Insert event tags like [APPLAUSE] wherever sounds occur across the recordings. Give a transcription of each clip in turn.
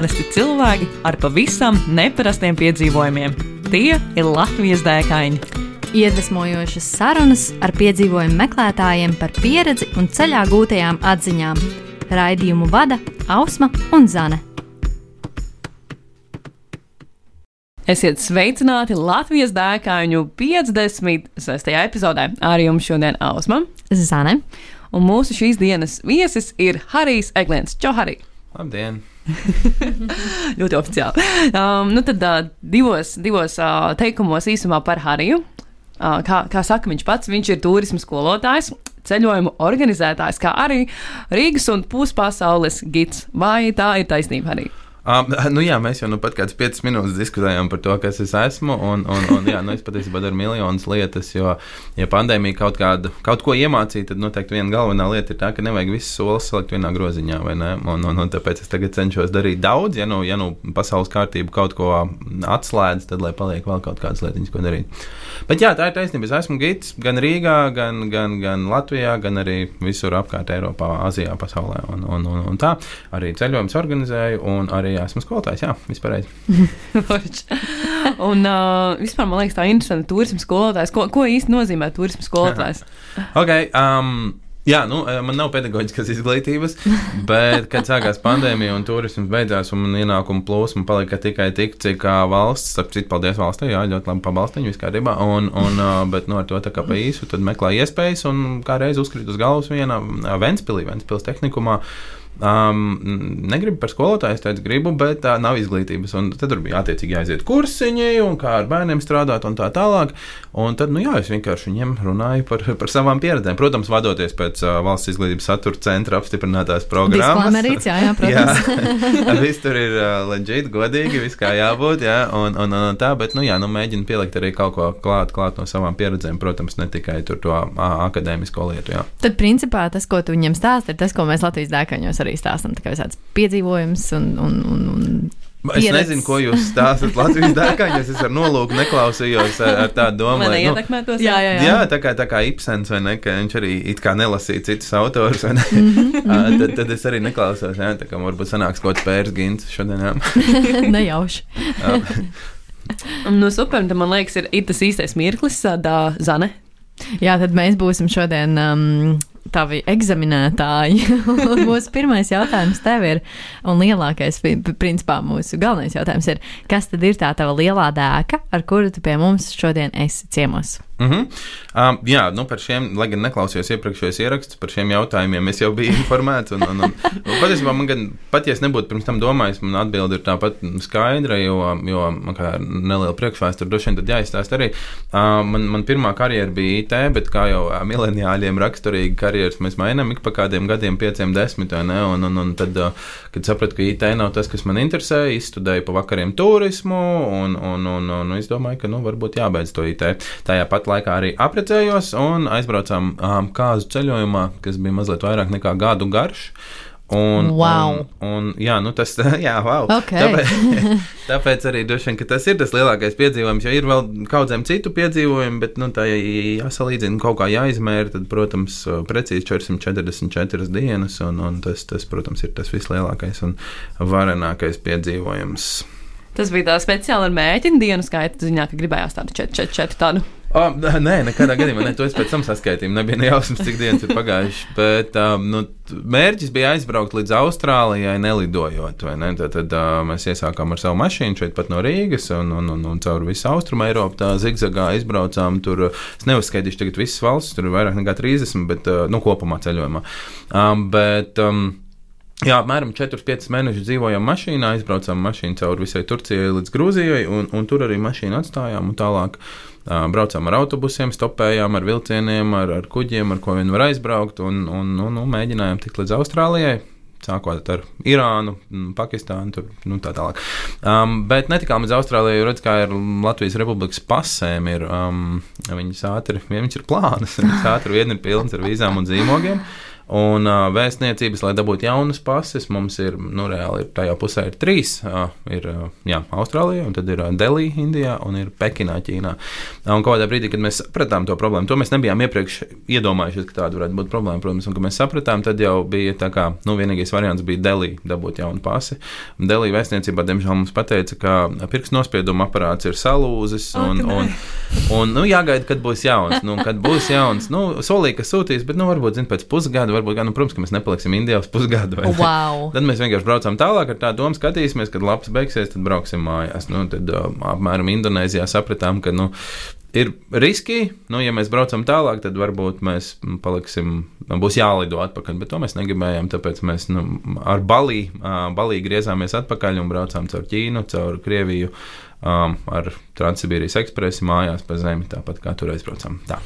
Parasti cilvēki ar pavisam neparastiem piedzīvojumiem. Tie ir Latvijas dēkaini. Iedvesmojošas sarunas ar piedzīvojumu meklētājiem par pieredzi un ceļā gūtajām atziņām. Raidījumu vada Ausma un Zane. Esiet sveicināti Latvijas dēkaņu 56. epizodē. Ar jums šodien Ausma Zane. Un mūsu šīs dienas viesis ir Harijs Eglēns. Čau, Harij! Labdien! [LAUGHS] ļoti oficiāli. Um, nu tad uh, divos, divos uh, teikumos īsumā par Hariju. Uh, kā, kā saka viņš pats, viņš ir turisma skolotājs, ceļojumu organizētājs, kā arī Rīgas un puspasaules gids. Vai tā ir taisnība arī? Um, [LAUGHS] nu jā, mēs jau nu pat kādas 5 minūtes diskutējām par to, kas es esmu. Un, un, un, jā, nu es patiesībā daru miljonus lietas, jo, ja pandēmija kaut, kādu, kaut ko iemācīja, tad noteikti viena galvenā lieta ir tā, ka nevajag visus solis salikt vienā groziņā. Un, un, un tāpēc es tagad cenšos darīt daudz. Ja nu, ja nu pasaules kārtība kaut ko atslēdz, tad lai paliek vēl kaut kādas lietiņas, ko darīt. Bet jā, tā ir taisnība. Es esmu gids gan Rīgā, gan, gan, gan Latvijā, gan arī visur apkārt Eiropā, Azijā, pasaulē. Un, un, un, un tā arī ceļojums organizēju un arī arī esmu skolotājs. Jā, vispār. [LAUGHS] un uh, vispār man liekas, tā ir interesanti. Turisma skolotājs. Ko, ko īsti nozīmē turisma skolotājs? [LAUGHS] okay, um, Jā, nu, man nav pedagoģiskas izglītības, [LAUGHS] bet, kad sākās pandēmija un turisms beidzās, un ienākuma plūsma palika tikai tik, cik valsts, starp citu, paldies valstī, jā, ļoti labi pabalstiņu, viss kārtībā, un, un, bet, nu, ar to tā kā pa īsu, tad meklēja iespējas, un kā reiz uzkrīt uz galvas vienā Ventspilī, Ventspils tehnikumā, Um, negribu par skolotāju, es teicu, gribu, bet tā nav izglītības. Un tad tur bija attiecīgi jāiziet kursiņi, un kā ar bērniem strādāt, un tā tālāk. Un tad, nu jā, es vienkārši viņiem runāju par, [LAUGHS] par savām pieredzēm. Protams, vadoties pēc uh, valsts izglītības satura centra apstiprinātās programmas. Disklamerīts, jā, jā, [LAUGHS] protams. jā, [LAUGHS] viss tur ir uh, leģit, godīgi, viss kā jābūt, jā, un, un, un tā, bet, nu jā, nu mēģinu pielikt arī kaut ko klāt, klāt no savām pieredzēm, protams, ne tikai tur to uh, akadēmisko lietu, jā. Tad, principā, tas, ko tu viņiem stāsti, ir tas, ko mēs Latvijas dēkaņos arī arī stāstam visādas piedzīvojumus un, un, un, un Es pieredz. nezinu, ko jūs stāstāt Latvijas dārgāņos. Es ar nolūku neklausījos ar, ar tādu domu, lai nu, jā, jā, jā. jā, tā kā, tā kā Ibsens, vai ne, ka viņš arī it kā nelasīja citus autors, vai ne, mm -hmm. [LAUGHS] tad, tad es arī neklausos, jā, tā kā varbūt sanāks kaut kāds pērs gins šodien, jā. [LAUGHS] Nejauši. [LAUGHS] nu, super, tad man liekas, ir, ir tas īstais mirklis, tā Zane. Jā, tad mēs būsim šodien um, tavi eksaminētāji. [LAUGHS] mūsu pirmais jautājums tev ir, un lielākais, principā, mūsu galvenais jautājums ir, kas tad ir tā tava lielā dēka, ar kuru tu pie mums šodien esi ciemos? Mm -hmm. um, jā, nu par šiem, lai gan neklausījos iepriekšējos ierakstus, par šiem jautājumiem es jau biju [LAUGHS] informēts. Un, un, un, un patiesībā man gan, pat ja es nebūtu pirms tam domājis, man atbilde ir tāpat skaidra, jo, jo man kā neliela priekšvēsture droši vien tad jāizstāsta arī. Uh, man, man pirmā karjera bija IT, bet kā jau mileniāļiem raksturīgi karjeras mēs mainām ik pa kādiem gadiem, pieciem, desmit, vai ne? Un, un, un tad, uh, kad sapratu, ka IT nav tas, kas man interesē, izstudēju pa vakariem turismu, un, un, un, un, un es domāju, ka, nu, varbūt jābeidz to IT. Tajā pat laikā arī aprecējos un aizbraucām um, kāzu ceļojumā, kas bija mazliet vairāk nekā gadu garš. Un, wow. un, un, jā, nu tas [LAUGHS] jā, wow. okay. tāpēc, [LAUGHS] tāpēc arī droši vien tas ir tas lielākais piedzīvojums. Jo ir vēl kaudzēm citu piedzīvojumu, bet, nu, tā ja jāsalīdzina kaut kā jāizmēra, tad, protams, precīzi 444 dienas, un, un tas, tas, protams, ir tas vislielākais un varenākais piedzīvojums. Tas bija tā speciāli ar mēķinu dienu skaita ziņā, ka gribējās tādu 4, 4, 4 tādu. Oh, [LAUGHS] nē, nekādā gadījumā ne. To es pēc tam saskaitīju. Nebija ne jausmas, cik dienas ir pagājušas. Bet um, nu, mērķis bija aizbraukt līdz Austrālijai, nelidojot. Ne? Tad, tad uh, mēs iesākām ar savu mašīnu šeit pat no Rīgas un, un, un, un caur visu Austrumu Eiropu. Tā zigzagā izbraucām. Tur es neuzskaitīšu tagad visas valstis, tur ir vairāk nekā 30, bet uh, nu, kopumā ceļojumā. Um, bet, um, Jā, apmēram 4-5 mēnešus dzīvojām mašīnā, aizbraucām mašīnu cauri visai Turcijai līdz Grūzijai, un, un tur arī mašīnu atstājām. Tālāk uh, braucām ar autobusiem, stopējām ar vilcieniem, ar, ar kuģiem, ar ko vien var aizbraukt, un, un, un, un mēģinājām tikt līdz Austrālijai. Sākot ar Irānu, Pakistānu, tur, nu, tā tālāk. Um, bet netikām līdz Austrālijai, jo redz, kā ir Latvijas Republikas pasēm, ir um, viņas ātri, viņas ir plānas, [LAUGHS] viņas ātri vien ir pilnas ar vīzām un zīmogiem. Un uh, vēstniecības, lai dabūtu jaunas pases, mums ir, nu, reāli ir tajā pusē ir trīs. Uh, ir, uh, jā, Austrālijā, un tad ir uh, Delī, Indijā un ir Pekinā, Ķīnā. Uh, un kādā brīdī, kad mēs sapratām to problēmu, to mēs nebijām iepriekš iedomājušies, ka tāda varētu būt problēma, protams, un kad mēs sapratām, tad jau bija tā kā, nu, vienīgais variants bija Delī dabūt jaunu pasi. Delī vēstniecībā, diemžēl, mums pateica, ka pirkstu nospiedumu aparāts ir salūzis, un, un, un, un nu, jāgaida, kad būs jauns. Nu, kad būs jauns, nu, solīja, ka sūtīs, bet, nu, varbūt, zin, pēc pusgada varbūt, gan, nu, protams, ka mēs nepaliksim Indijā uz pusgadu. Wow. [LAUGHS] Tad mēs vienkārši braucam tālāk ar tādu domu, skatīsimies, kad labs beigsies, tad brauksim mājās. Nu, tad uh, apmēram Indonēzijā sapratām, ka, nu, ir riski. Nu, ja mēs braucam tālāk, tad varbūt mēs paliksim, būs jālido atpakaļ. Bet to mēs negribējām. Tāpēc mēs nu, ar balī, balī griezāmies atpakaļ un braucām caur Ķīnu, caur Krieviju. Um, ar Transsibīrijas ekspresu mājās pa zemi, tāpat kā tur aizbraucām. Tā.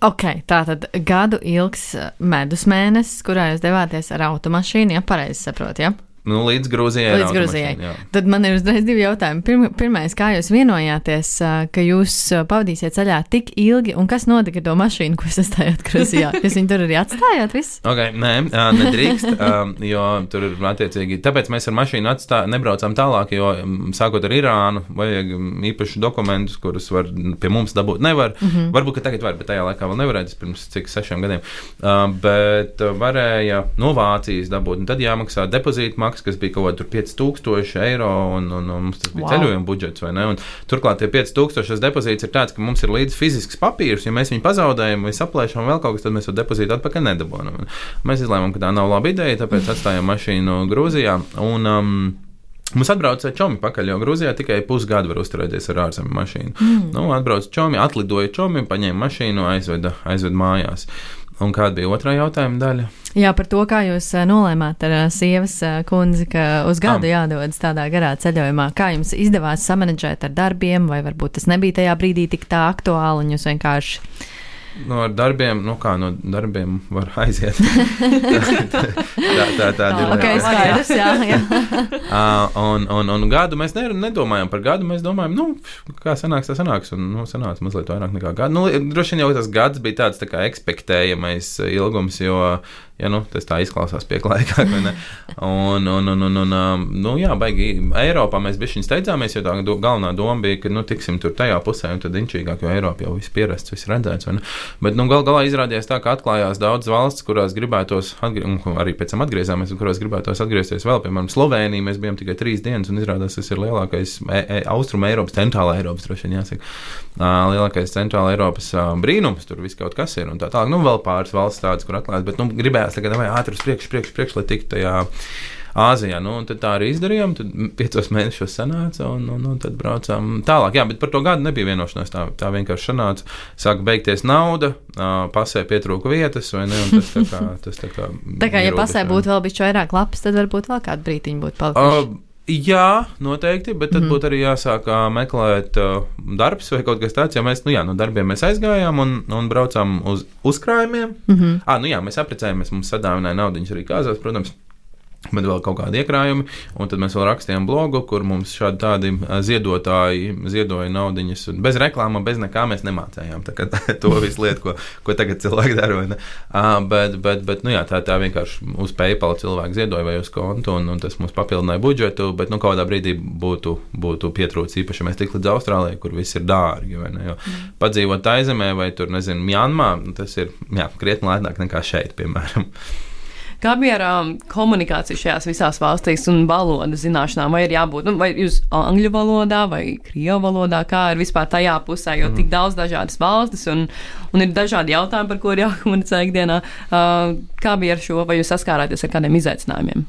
Ok, tā tad gadu ilgs medus mēnesis, kurā jūs devāties ar automašīnu, ja pareizi saprotu. Ja? Nu, līdz Grūzijai. Līdz Grūzijai. Tad man ir uzreiz divi jautājumi. Pirm, pirmais, kā jūs vienojāties, ka jūs pavadīsiet ceļā tik ilgi, un kas notika ar to mašīnu, ko jūs atstājāt Grūzijā? [LAUGHS] Jūs viņu tur arī atstājāt? Visu? Okay, nē, nedrīkst, jo tur ir attiecīgi. Tāpēc mēs ar mašīnu atstā, nebraucām tālāk, jo sākot ar Irānu, vajag īpašus dokumentus, kurus var pie mums dabūt. Nevar. Mm -hmm. Varbūt, ka tagad var, bet tajā laikā vēl nevarēja. Tas pirms cik sešiem gadiem. Bet varēja no Vācijas dabūt, un tad jāmaksā depozīta maksa, kas bija kaut kāda 5000 eiro, un, un, un mums tas bija wow. ceļojuma budžets. Turklāt tie 5000 depozīts ir tāds, ka mums ir līdzi fizisks papīrs. Ja mēs viņu pazaudējam vai saplēšam vēl kaut kas, tad mēs to depozītu atpakaļ nedabūjam. Mēs izlēmām, ka tā nav laba ideja, tāpēc [LAUGHS] atstājām mašīnu Grūzijā. Un, um, Mums atbrauca čomi pakaļ, jo Grūzijā tikai pusgadu var uzturēties ar ārzemju mašīnu. Mm. Nu, atbrauca čomi, atlidoja čomi, paņēma mašīnu, aizveda, aizveda mājās. Un kāda bija otrā jautājuma daļa? Jā, par to, kā jūs nolēmāt ar sievas kundzi, ka uz gadu Am. jādodas tādā garā ceļojumā. Kā jums izdevās samanģēt ar darbiem, vai varbūt tas nebija tajā brīdī tik tā aktuāli, un jūs vienkārši No darbiem, nu kā no darbiem var aiziet. [LAUGHS] tā tā tā ir. Okay, skaidrs, jā, jā. uh, [LAUGHS] un, un, un gadu mēs ne, nedomājam par gadu, mēs domājam, nu, kā sanāks, tas sanāks. Un nu, sanāca mazliet vairāk nekā gadu. Nu, droši vien jau tas gads bija tāds tā kā ekspektējamais ilgums, jo Ja, nu, tas tā izklausās pieklājīgāk? Un, un, un, un, un um, nu, jā, baigi Eiropā mēs bijām steidzāmies, jo tā galvenā doma bija, ka nu, tiksim tur tajā pusē, un tad inčīgāk, jo Eiropā jau viss pierasts, viss redzēts. Bet nu, gal galā izrādījās tā, ka atklājās daudz valsts, kurās gribētos, un arī pēc tam atgriezāmies, kurās gribētos atgriezties vēl, piemēram, Slovenija. Mēs bijām tikai trīs dienas, un izrādās, tas ir lielākais e e Austrum Eiropas, centrālā Eiropas, droši vien jāsaka, lielākais centrālā Eiropas brīnums. Tur viss kaut kas ir, un tā tālāk. Nu, vēl pāris valsts tādas, kur atklājās, bet nu, gribējās tagad ātri uz priekšu, priekšu, priekšu, lai tiktu tajā. Āzijā. Nu, tad tā arī izdarījām. Tad piecos [LAUGHS] mēnešos sanāca, un, un, un tad braucām tālāk. Jā, bet par to gadu nebija vienošanās. Tā, tā vienkārši sanāca. Sāka beigties nauda, pasē pietrūka vietas, vai ne? Tas tā kā, tas tā kā, [LAUGHS] tā kā ja pasē būtu vēl bijis vairāk lapas, tad varbūt vēl kādu brītiņu būtu palikuši. Uh, Jā, noteikti, bet tad mm būtu arī jāsāk meklēt uh, darbs vai kaut kas tāds. Ja mēs, nu jā, no darbiem mēs aizgājām un, un braucām uz uzkrājumiem. Mm -hmm. ah, nu jā, mēs apprecējāmies, mums sadāvināja naudu arī kāzās, protams bet vēl kaut kādi iekrājumi. Un tad mēs vēl rakstījām blogu, kur mums šādi tādi ziedotāji ziedoja naudiņas. Bez reklāmas, bez nekā mēs nemācījām. Tā, [LAUGHS] to visu lietu, ko, ko tagad cilvēki dara. Uh, bet, bet, bet nu, jā, tā, tā vienkārši uz PayPal cilvēki ziedoja vai uz kontu, un, un tas mums papildināja budžetu. Bet nu, kādā brīdī būtu, būtu pietrūcis īpaši, ja mēs tik līdz Austrālijai, kur viss ir dārgi. Mm. Padzīvot aizemē vai tur, nezinu, Mjanmā, tas ir jā, krietni lētāk nekā šeit, piemēram. Kā bija ar um, komunikāciju šajās visās valstīs un valodas zināšanām? Vai ir jābūt nu, vai jūs angļu valodā vai krievu valodā, kā ir vispār tajā pusē, jo mm. tik daudz dažādas valstis un, un ir dažādi jautājumi, par ir jākomunicē ikdienā. Uh, kā bija ar šo, vai jūs saskārāties ar kādiem izaicinājumiem?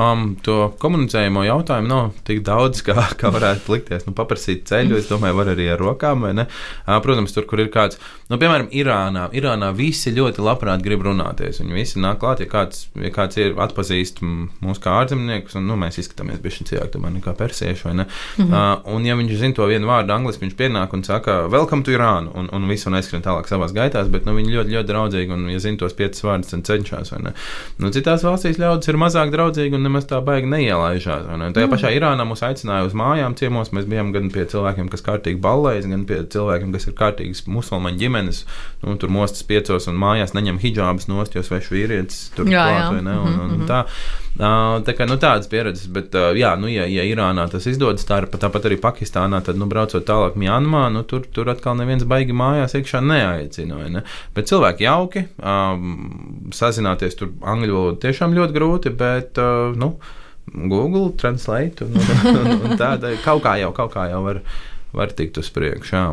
Um, to komunicējumu jautājumu nav tik daudz, kā, kā varētu likties. Nu, paprasīt ceļu, es domāju, var arī ar rokām. Uh, protams, tur, kur ir kāds, nu, piemēram, Irānā. Irānā visi ļoti labprāt grib runāties. Viņi visi nāk klāt, ja kāds, ja kāds ir atpazīst mūs kā ārzemniekus, un nu, mēs izskatāmies bieži cilvēku, tomēr nekā persieši. Ne? Mm -hmm. uh, un, ja viņš zina to vienu vārdu angliski, viņš pienāk un saka, welcome to Irānu, un, un visu un aizskrien tālāk savās gaitās, bet nu, viņi ļoti, ļoti draudzīgi, un, ja zina tos piecus vārdus, tad cenšas. Nu, citās valstīs ļaudis ir mazāk draudzīgi un nemaz tā baigi neielaižās. Ne? Tajā mm. pašā Irānā mūs aicināja uz mājām ciemos. Mēs bijām gan pie cilvēkiem, kas kārtīgi ballējas, gan pie cilvēkiem, kas ir kārtīgas musulmaņu ģimenes. Nu, tur mostas piecos un mājās neņem hijābas nost, jo svešu vīrietis tur klāt, vai ne? Un, un, un tā. Tā kā nu, tādas pieredzes, bet, jā, nu, ja, ja Irānā tas izdodas, tā, tāpat arī Pakistānā, tad, nu, braucot tālāk Mjanmā, nu, tur, tur atkal neviens baigi mājās iekšā neaicina. vai Ne? Bet cilvēki jauki, um, sazināties tur angļu valodu tiešām ļoti grūti, bet, uh, nu, Google Translate un, un, un tāda kaut kā jau, kaut kā jau var, var tikt uz priekšu. jā.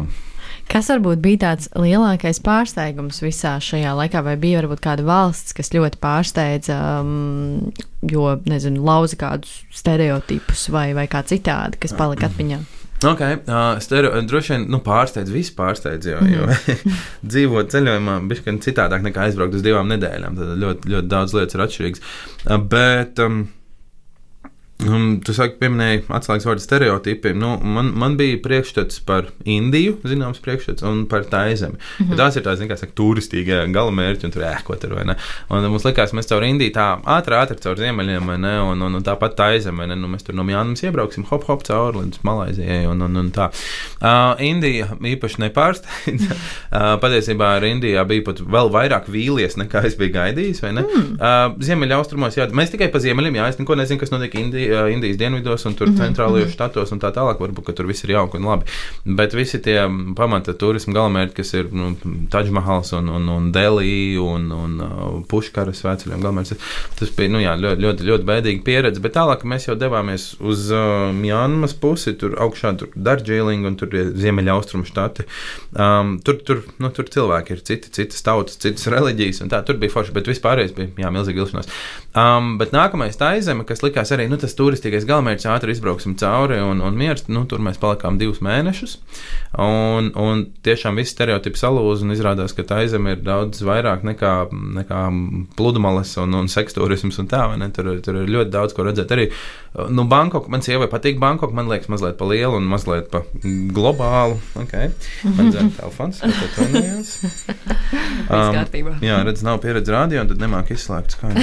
Kas varbūt bija tāds lielākais pārsteigums visā šajā laikā, vai bija varbūt kāda valsts, kas ļoti pārsteidza, um, jo, nezinu, lauza kādus stereotipus vai, vai kā citādi, kas palika [CLEARS THROAT] atmiņā? Ok, uh, stereo, droši vien nu, pārsteidz, viss pārsteidz, jo, jo [LAUGHS] dzīvot ceļojumā bija gan citādāk nekā aizbraukt uz divām nedēļām. Tad ļoti, ļoti daudz lietas ir atšķirīgas. Uh, bet, um, Um, tu saki, pieminēji atslēgas vārdu stereotipi. Nu, man, man bija priekšstats par Indiju, zināms, priekšstats un par Taizemi. Mm -hmm. Tās ir tādas, kā saka, turistīgie galamērķi un tur ēko tur, vai ne? Un mums likās, mēs caur Indiju tā ātri, ātri caur ziemeļiem, vai ne? Un, un, un tāpat Taizemi, vai ne? Nu, mēs tur no Mjānmas iebrauksim, hop, hop, cauri līdz Malaizijai un, un, un tā. Uh, Indija īpaši nepārsteidza. [LAUGHS] uh, patiesībā ar Indijā bija pat vēl vairāk vīlies, nekā es biju gaidījis, vai ne? Mm. Uh, Ziemeļaustrumos, jā, mēs tikai pa ziemeļiem, jā, es neko nezinu, kas notiek Indijā. Indijas dienvidos un tur mm -hmm. centrālajos štatos un tā tālāk. Varbūt, ka tur viss ir jauki un labi. Bet visi tie pamata turismu galamērķi, kas ir nu, Taģmahals un, un, un Delī un, un uh, Puškaras veceļiem galamērķis, tas bija nu, jā, ļoti, ļoti, ļoti bēdīgi pieredze. Bet tālāk mēs jau devāmies uz uh, Mjanmas pusi, tur augšā tur Darjeeling un tur ziemeļaustrumu štati. Um, tur, tur, nu, tur cilvēki ir citi, citas tautas, citas reliģijas un tā. Tur bija forši, bet vispārējais bija jā, milzīgi vilšanās. Um, bet nākamais tā aizeme, kas likās arī nu, tas turistīgais galamērķis, ātri izbrauksim cauri un, un mieras. Nu, tur mēs palikām divus mēnešus. Un, un tiešām viss stereotips salūza un izrādās, ka tā aizeme ir daudz vairāk nekā, nekā pludmales un, un seksturisms un tā. Tur, tur ir ļoti daudz ko redzēt. Arī nu, Bankok, man sievai patīk Bankok, man liekas, mazliet pa lielu un mazliet pa globālu. Okay. Man dzēr telefons, kā to tonījās. Um, jā, redz, nav pieredze rādio, un tad nemāk izslēgt skaņu.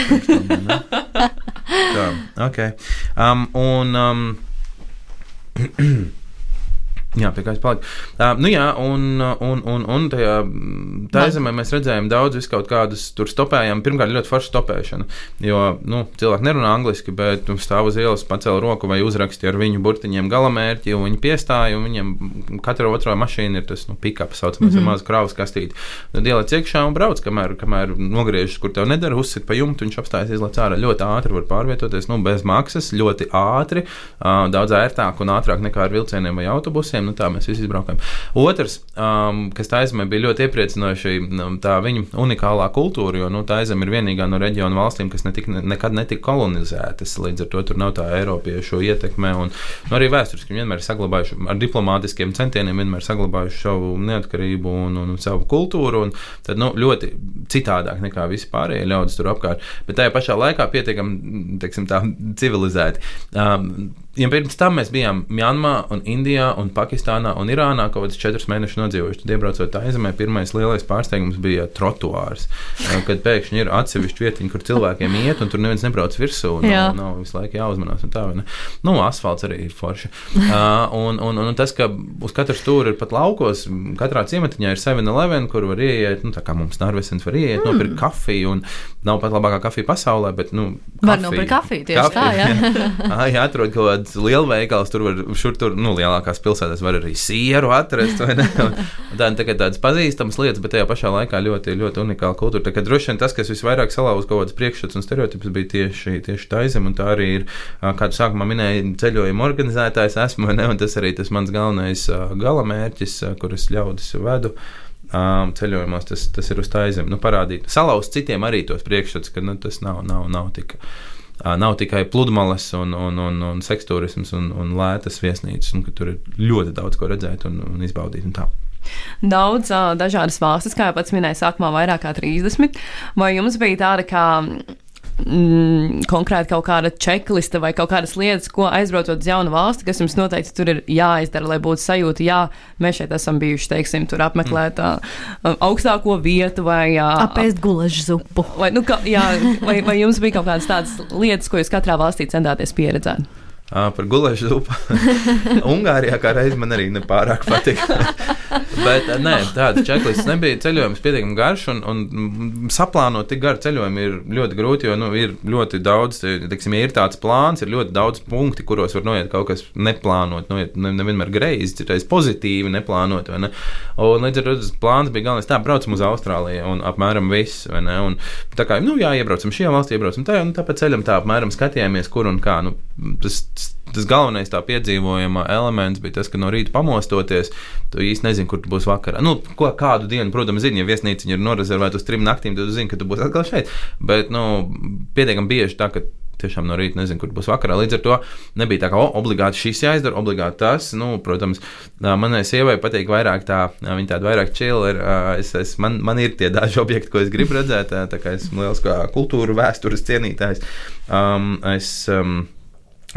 Tā, ok. Um, un, um, [CLEARS THROAT] Jā, pie kā es paliku. Uh, nu jā, un, un, un, un tajā tā zemē mēs redzējām daudz kaut kādus tur stopējām. Pirmkārt, ļoti forša stopēšana. Jo nu, cilvēki nerunā angliski, bet nu, stāv uz ielas, pacēla roku vai uzrakstīja ar viņu burtiņiem galamērķi, un viņi piestāja. Viņiem katra otrā mašīna ir tas nu, pick-up, saucamais, mm -hmm. maza kravas kastīte. Tad ieliec iekšā un brauc, kamēr, kamēr nogriežas, kur tev nedara, uzsit pa jumtu, viņš apstājas izlaiž ārā. Ļoti ātri var pārvietoties, nu, bez maksas, ļoti ātri, uh, daudz ērtāk un ātrāk nekā ar vilcieniem vai autobusiem. Nu, tā mēs visi izbraukājām. Otrs, um, kas tā aizmē bija ļoti iepriecinoši, um, tā viņa unikālā kultūra, jo nu, tā aizmē ir vienīgā no reģionu valstīm, kas netika, ne, nekad netika kolonizētas. Līdz ar to tur nav tā Eiropiešu ietekme. Un, nu, arī vēsturiski vienmēr ir saglabājuši ar diplomātiskiem centieniem, vienmēr saglabājuši savu neatkarību un, un, un savu kultūru. Un tad nu, ļoti citādāk nekā visi pārējie ļaudis tur apkārt. Bet tajā pašā laikā pietiekami civilizēti. Um, Ja pirms tam mēs bijām Mjanmā, un Indijā, un Pakistānā un Irānā kaut kādus četrus mēnešus nodzīvojuši, tad iebraucot tā aizemē, pirmais lielais pārsteigums bija trotuārs. Kad pēkšņi ir atsevišķi vietiņa, kur cilvēkiem iet, un tur neviens nebrauc virsū. Nav, nav visu laiku jāuzmanās. Tā, nu, asfalts arī ir forši. uh, un, un, un tas, ka uz katru stūri ir pat laukos, katrā ciematiņā ir 7-11, kur var ieiet, nu, tā kā mums Narvesens var ieiet, mm. nopirkt kafiju, un nav pat labākā kafija pasaulē, bet, nu, kafiju, var nopirkt kafiju, tieši kafiju. tā, jā. [LAUGHS] jā, atrod kaut kādu kāds lielveikals, tur var, šur tur, nu, lielākās pilsētās var arī sieru atrast, ne? Un, [LAUGHS] un tā, tā, tādas pazīstamas lietas, bet tajā pašā laikā ļoti, ļoti unikāla kultūra. Tā kā droši vien tas, kas visvairāk salauza kaut kādas priekšstats un stereotipus, bija tieši, tieši tā izem, un tā arī ir, kādu sākumā minēja, ceļojuma organizētājs esmu, ne? Un tas arī tas mans galvenais galamērķis, kur es ļaudis vedu um, ceļojumos, tas, tas ir uz tā aizem. Nu, parādīt, salauzt citiem arī tos priekšstats, ka nu, tas nav, nav, nav tik nav tikai pludmales un, un, un, un seksturisms un, un lētas viesnīcas, un ka tur ir ļoti daudz ko redzēt un, un izbaudīt. Un tā. Daudz dažādas valstis, kā jau pats minēja, sākumā vairāk kā 30. Vai jums bija tāda kā mm, konkrēti kaut kāda checklista vai kaut kādas lietas, ko aizbraucot uz jaunu valsti, kas jums noteikti tur ir jāizdara, lai būtu sajūta, jā, mēs šeit esam bijuši, teiksim, tur apmeklēt uh, augstāko vietu vai uh, apēst gulažu zupu. Vai, nu, ka, jā, vai, vai jums bija kaut kādas tādas lietas, ko jūs katrā valstī centāties pieredzēt? Par gulēšu zupu. [LAUGHS] Ungārijā kā reiz man arī nepārāk patika. [LAUGHS] Bet nē, tādas čeklistes nebija. Ceļojums pietiekami garš un, un saplānot tik garu ceļojumu ir ļoti grūti, jo nu, ir ļoti daudz, teiksim, ir tāds plāns, ir ļoti daudz punkti, kuros var noiet kaut kas neplānot, noiet nevienmēr greizi, citreiz pozitīvi neplānot. Ne? Un līdz ar to plāns bija galvenais tā, braucam uz Austrāliju un apmēram viss. Un, tā kā, nu jā, iebraucam šajā valstī, iebraucam tajā, un tāpēc ceļam tā apmēram skatījāmies, kur un kā. Nu, tas, tas galvenais tā piedzīvojama elements bija tas, ka no rīta pamostoties, tu īsti nezini, kur tu būsi vakarā. Nu, ko, kādu dienu, protams, zini, ja viesnīca ir norezervēta uz trim naktīm, tad tu zini, ka tu būsi atkal šeit. Bet, nu, pietiekami bieži tā, ka tiešām no rīta nezinu, kur būs vakarā. Līdz ar to nebija tā, ka oh, obligāti šis jāizdara, obligāti tas. Nu, protams, manai sievai patīk vairāk tā, viņa tāda vairāk čila ir. Es, es, man, man ir tie daži [LAUGHS] objekti, ko es gribu redzēt, tā kā esmu liels kultūra vēstures cienītājs. Um, es, um,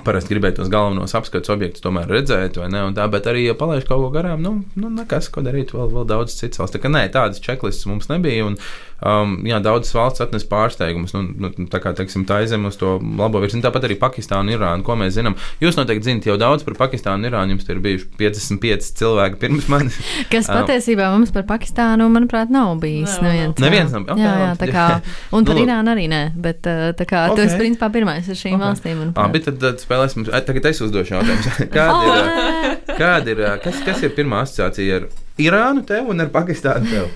Parasti gribēju tos galvenos apskates objektus tomēr redzēt, vai ne? Tā, bet arī, ja palaiž kaut ko garām, nu, nu nekas, ko darīt, vēl, vēl daudz valsts. Tā kā nē, tādas čeklistas mums nebija. Un, um, jā, daudzas valsts atnes pārsteigumus. Nu, nu, tā kā, teiksim, tā aizem uz to labo virzienu. Tāpat arī Pakistāna un Irāna, ko mēs zinām. Jūs noteikti zinat jau daudz par Pakistānu un Irānu. Jums ir bijuši 55 cilvēki pirms manis. [LAUGHS] Kas um, patiesībā mums par Pakistānu, manuprāt, nav bijis. Nē, neviens, neviens nav. Okay, jā, jā, tā kā, un par nu, Irānu arī nē, bet tā kā okay. tu esi principā pirmais ar šīm okay. valstīm. Abi tad, tad spēlēsim. Tagad es uzdošu jautājumu. [LAUGHS] Kāda ir, kāda ir, kas, kas ir pirmā asociācija ar Irānu tev un ar Pakistānu tev?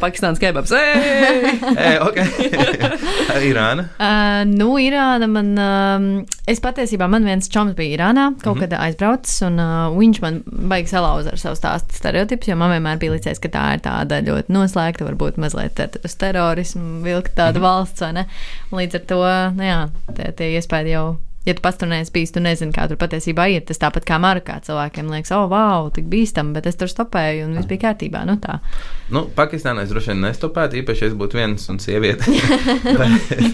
Pakistāns kebabs. Ei, okay. [LAUGHS] Irāna. Uh, nu, Irāna man. Uh, es patiesībā man viens čoms bija Irānā, kaut mm -hmm. kad aizbraucis, un uh, viņš man baigi salauza ar savu stāstu stereotipus, jo man vienmēr bija licies, ka tā ir tāda ļoti noslēgta, varbūt mazliet uz terorismu vilkt tāda mm -hmm. valsts, vai ne? Līdz ar to, nu jā, tie, tie iespēja jau ja tu neesi bijis, tu nezini, kā tur patiesībā ir. Tas tāpat kā Marokā cilvēkiem liekas, oh, wow, tik bīstami, bet es tur stopēju un viss bija kārtībā. Nu, tā. nu, Pakistānā es droši vien nestopētu, īpaši, ja es būtu viens un sieviete. [LAUGHS] [LAUGHS] bet,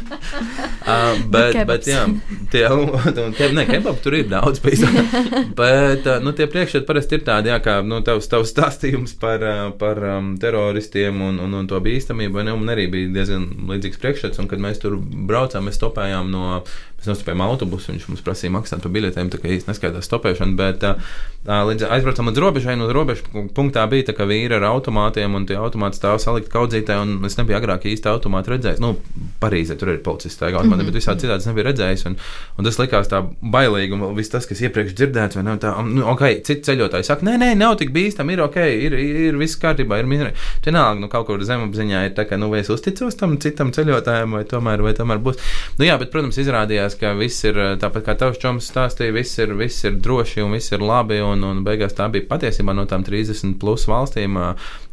uh, bet, bet, jā, tie, un, tie, ne, kebab tur ir daudz [LAUGHS] bet, uh, nu, tie priekšstati parasti ir tādi, jā, kā, nu, tavs, tavs stāstījums par, uh, par um, teroristiem un, un, un to bīstamību, ne, un arī bija diezgan līdzīgs priekšstats, un kad mēs tur braucām, mēs stopējām no Mēs nostājām autobusu, viņš mums prasīja maksāt par biļetēm, tā kā īsti neskaidrs stopēšana. Bet uh, līdz aizbraucam līdz robežai, uz robežas punktā bija tā, ka vīri ar automātiem, un tie automāti stāv salikt kaudzītē, un es nebiju agrāk īsti automātu redzējis. Nu, Parīzē tur ir policists, tā kā man, -hmm. bet visādi citādi es nebiju redzējis. Un, un tas likās tā bailīgi, un viss tas, kas iepriekš dzirdēts, vai ne? Tā, nu, ok, citi ceļotāji saka, nē, nē, nav tik bīstami, ir ok, ir, ir, ir viss kārtībā, ir mīnīgi. Vienalga, nu, kaut kur zemapziņā ir tā, ka, nu, vai es uzticos tam citam ceļotājam, vai tomēr, vai tomēr būs. Nu, jā, bet, protams, izrādījās, ka viss ir tāpat kā tavs čoms stāstīja, viss ir, viss ir droši un viss ir labi. Un, un beigās tā bija patiesībā no tām 30 plus valstīm.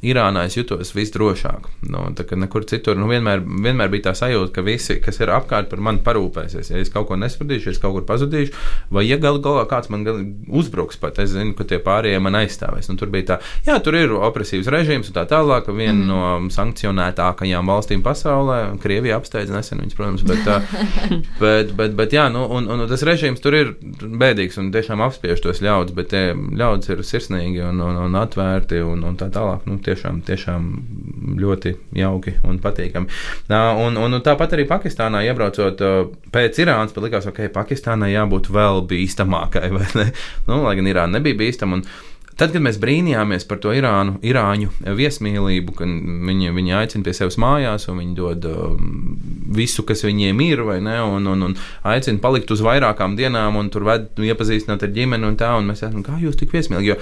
Irānā es jutos visdrošāk. Nu, nekur citur nu, vienmēr, vienmēr bija tā sajūta, ka visi, kas ir apkārt, par mani parūpēsies. Ja es kaut ko nespratīšu, es kaut kur pazudīšu, vai ja gal galā kāds man uzbruks, pat es zinu, ka tie pārējie man aizstāvēs. Un tur bija tā, jā, tur ir opresīvs režīms un tā tālāk. Viena mm. no sankcionētākajām valstīm pasaulē, Krievija apsteidz nesen viņas, protams, bet, [LAUGHS] bet, bet, bet jā, nu, un, un tas režīms tur ir bēdīgs un tiešām apspiež tos ļaudis, bet tie ļaudis ir sirsnīgi un, un, un atvērti un, un tā tālāk. Nu, tiešām, tiešām ļoti jauki un patīkami. Un, un, un tāpat arī Pakistānā iebraucot pēc Irānas, pat likās, ka okay, Pakistānai jābūt vēl bīstamākai? [LAUGHS] Nu, lai gan Irāna nebija bīstama. Tad, kad mēs brīnījāmies par to Irānu, Irāņu viesmīlību, ka viņi, viņi aicina pie sevis mājās, un viņi dod um, visu, kas viņiem ir, ne, un, un, un aicina palikt uz vairākām dienām, un tur ved, iepazīstināt ar ģimeni un tā, un mēs esam, kā jūs tik viesmīlīgi, jo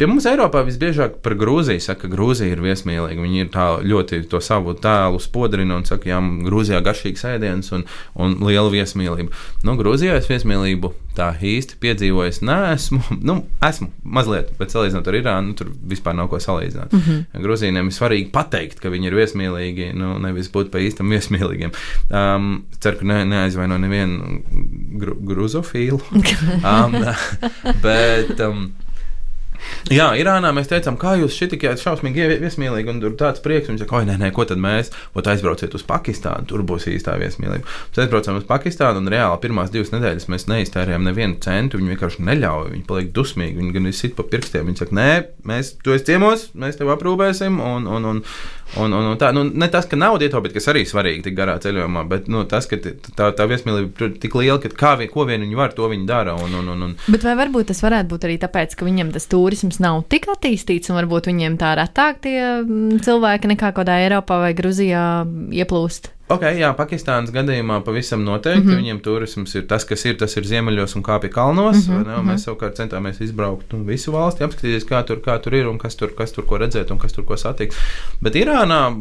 pie mums Eiropā visbiežāk par Grūziju saka, ka Grūzija ir viesmīlīga, viņi ir tā ļoti to savu tēlu spodrina un saka, jā, Grūzijā garšīgs ēdiens un, un liela viesmīlība. Nu, Grūzijā es viesmīlību tā īsti piedzīvojis neesmu, [LAUGHS] nu, esmu mazliet, bet salīdzinot ar Irānu, nu, tur vispār nav ko salīdzināt. Mm -hmm. Grūzīniem ir svarīgi pateikt, ka viņi ir viesmīlīgi, nu, nevis būt pa īstam [LAUGHS] viesmīlīgiem. Um, ceru, ka ne, neaizvaino nevienu gru, gruzofīlu. [LAUGHS] um, bet, um, Jā, Irānā mēs teicām, kā jūs šeit tik šausmīgi viesmīlīgi un tur tāds prieks. Viņi saka, oi, nē, nē, ko tad mēs, ot aizbrauciet uz Pakistānu, tur būs īstā viesmīlība. Mēs aizbraucām uz Pakistānu un reāli pirmās divas nedēļas mēs neiztērējām nevienu centu. Viņi vienkārši neļauj, viņi paliek dusmīgi, viņi gan visit pa pirkstiem. Viņi saka, nē, mēs esi ciemos, mēs tevi aprūpēsim. Un, un, un, Un, un, un tā, nu, ne tas, ka nauda ietaupīt, kas arī svarīgi tik garā ceļojumā, bet nu, tas, ka tā, tā viesmīlība ir tik liela, ka kā vien, ko vien viņi var, to viņi dara. Un, un, un, un. Bet vai varbūt tas varētu būt arī tāpēc, ka viņiem tas turisms nav tik attīstīts, un varbūt viņiem tā retāk tie mm, cilvēki nekā kādā Eiropā vai Gruzijā ieplūst? Ok, jā, Pakistānas gadījumā pavisam noteikti. Mm -hmm. Viņiem turisms ir tas, kas ir. Tas ir ziemeļos un kāpj kalnos. Mm -hmm. Mēs savukārt centāmies izbraukt nu, visu valsti, apskatīties, kā tur, kā tur ir un kas tur, kas tur ko redzēt un kas tur ko satikt. Bet Irānā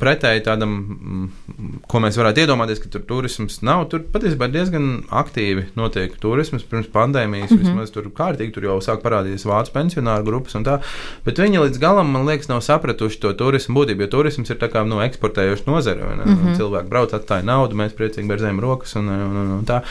pretēji tādam, mm, ko mēs varētu iedomāties, ka tur turisms nav. Tur patiesībā diezgan aktīvi notiek turisms pirms pandēmijas. Mm -hmm. Vismaz tur kārtīgi tur jau sāk parādīties vācu pensionāru grupas un tā. Bet viņi līdz galam, man liekas, nav sapratuši to turismu būtību, jo turisms ir tā kā nu, eksportējoša nozare. Mm -hmm. Cilvēki brauc, atstāja naudu, mēs priecīgi bērzējam rokas un, un, un, un tā.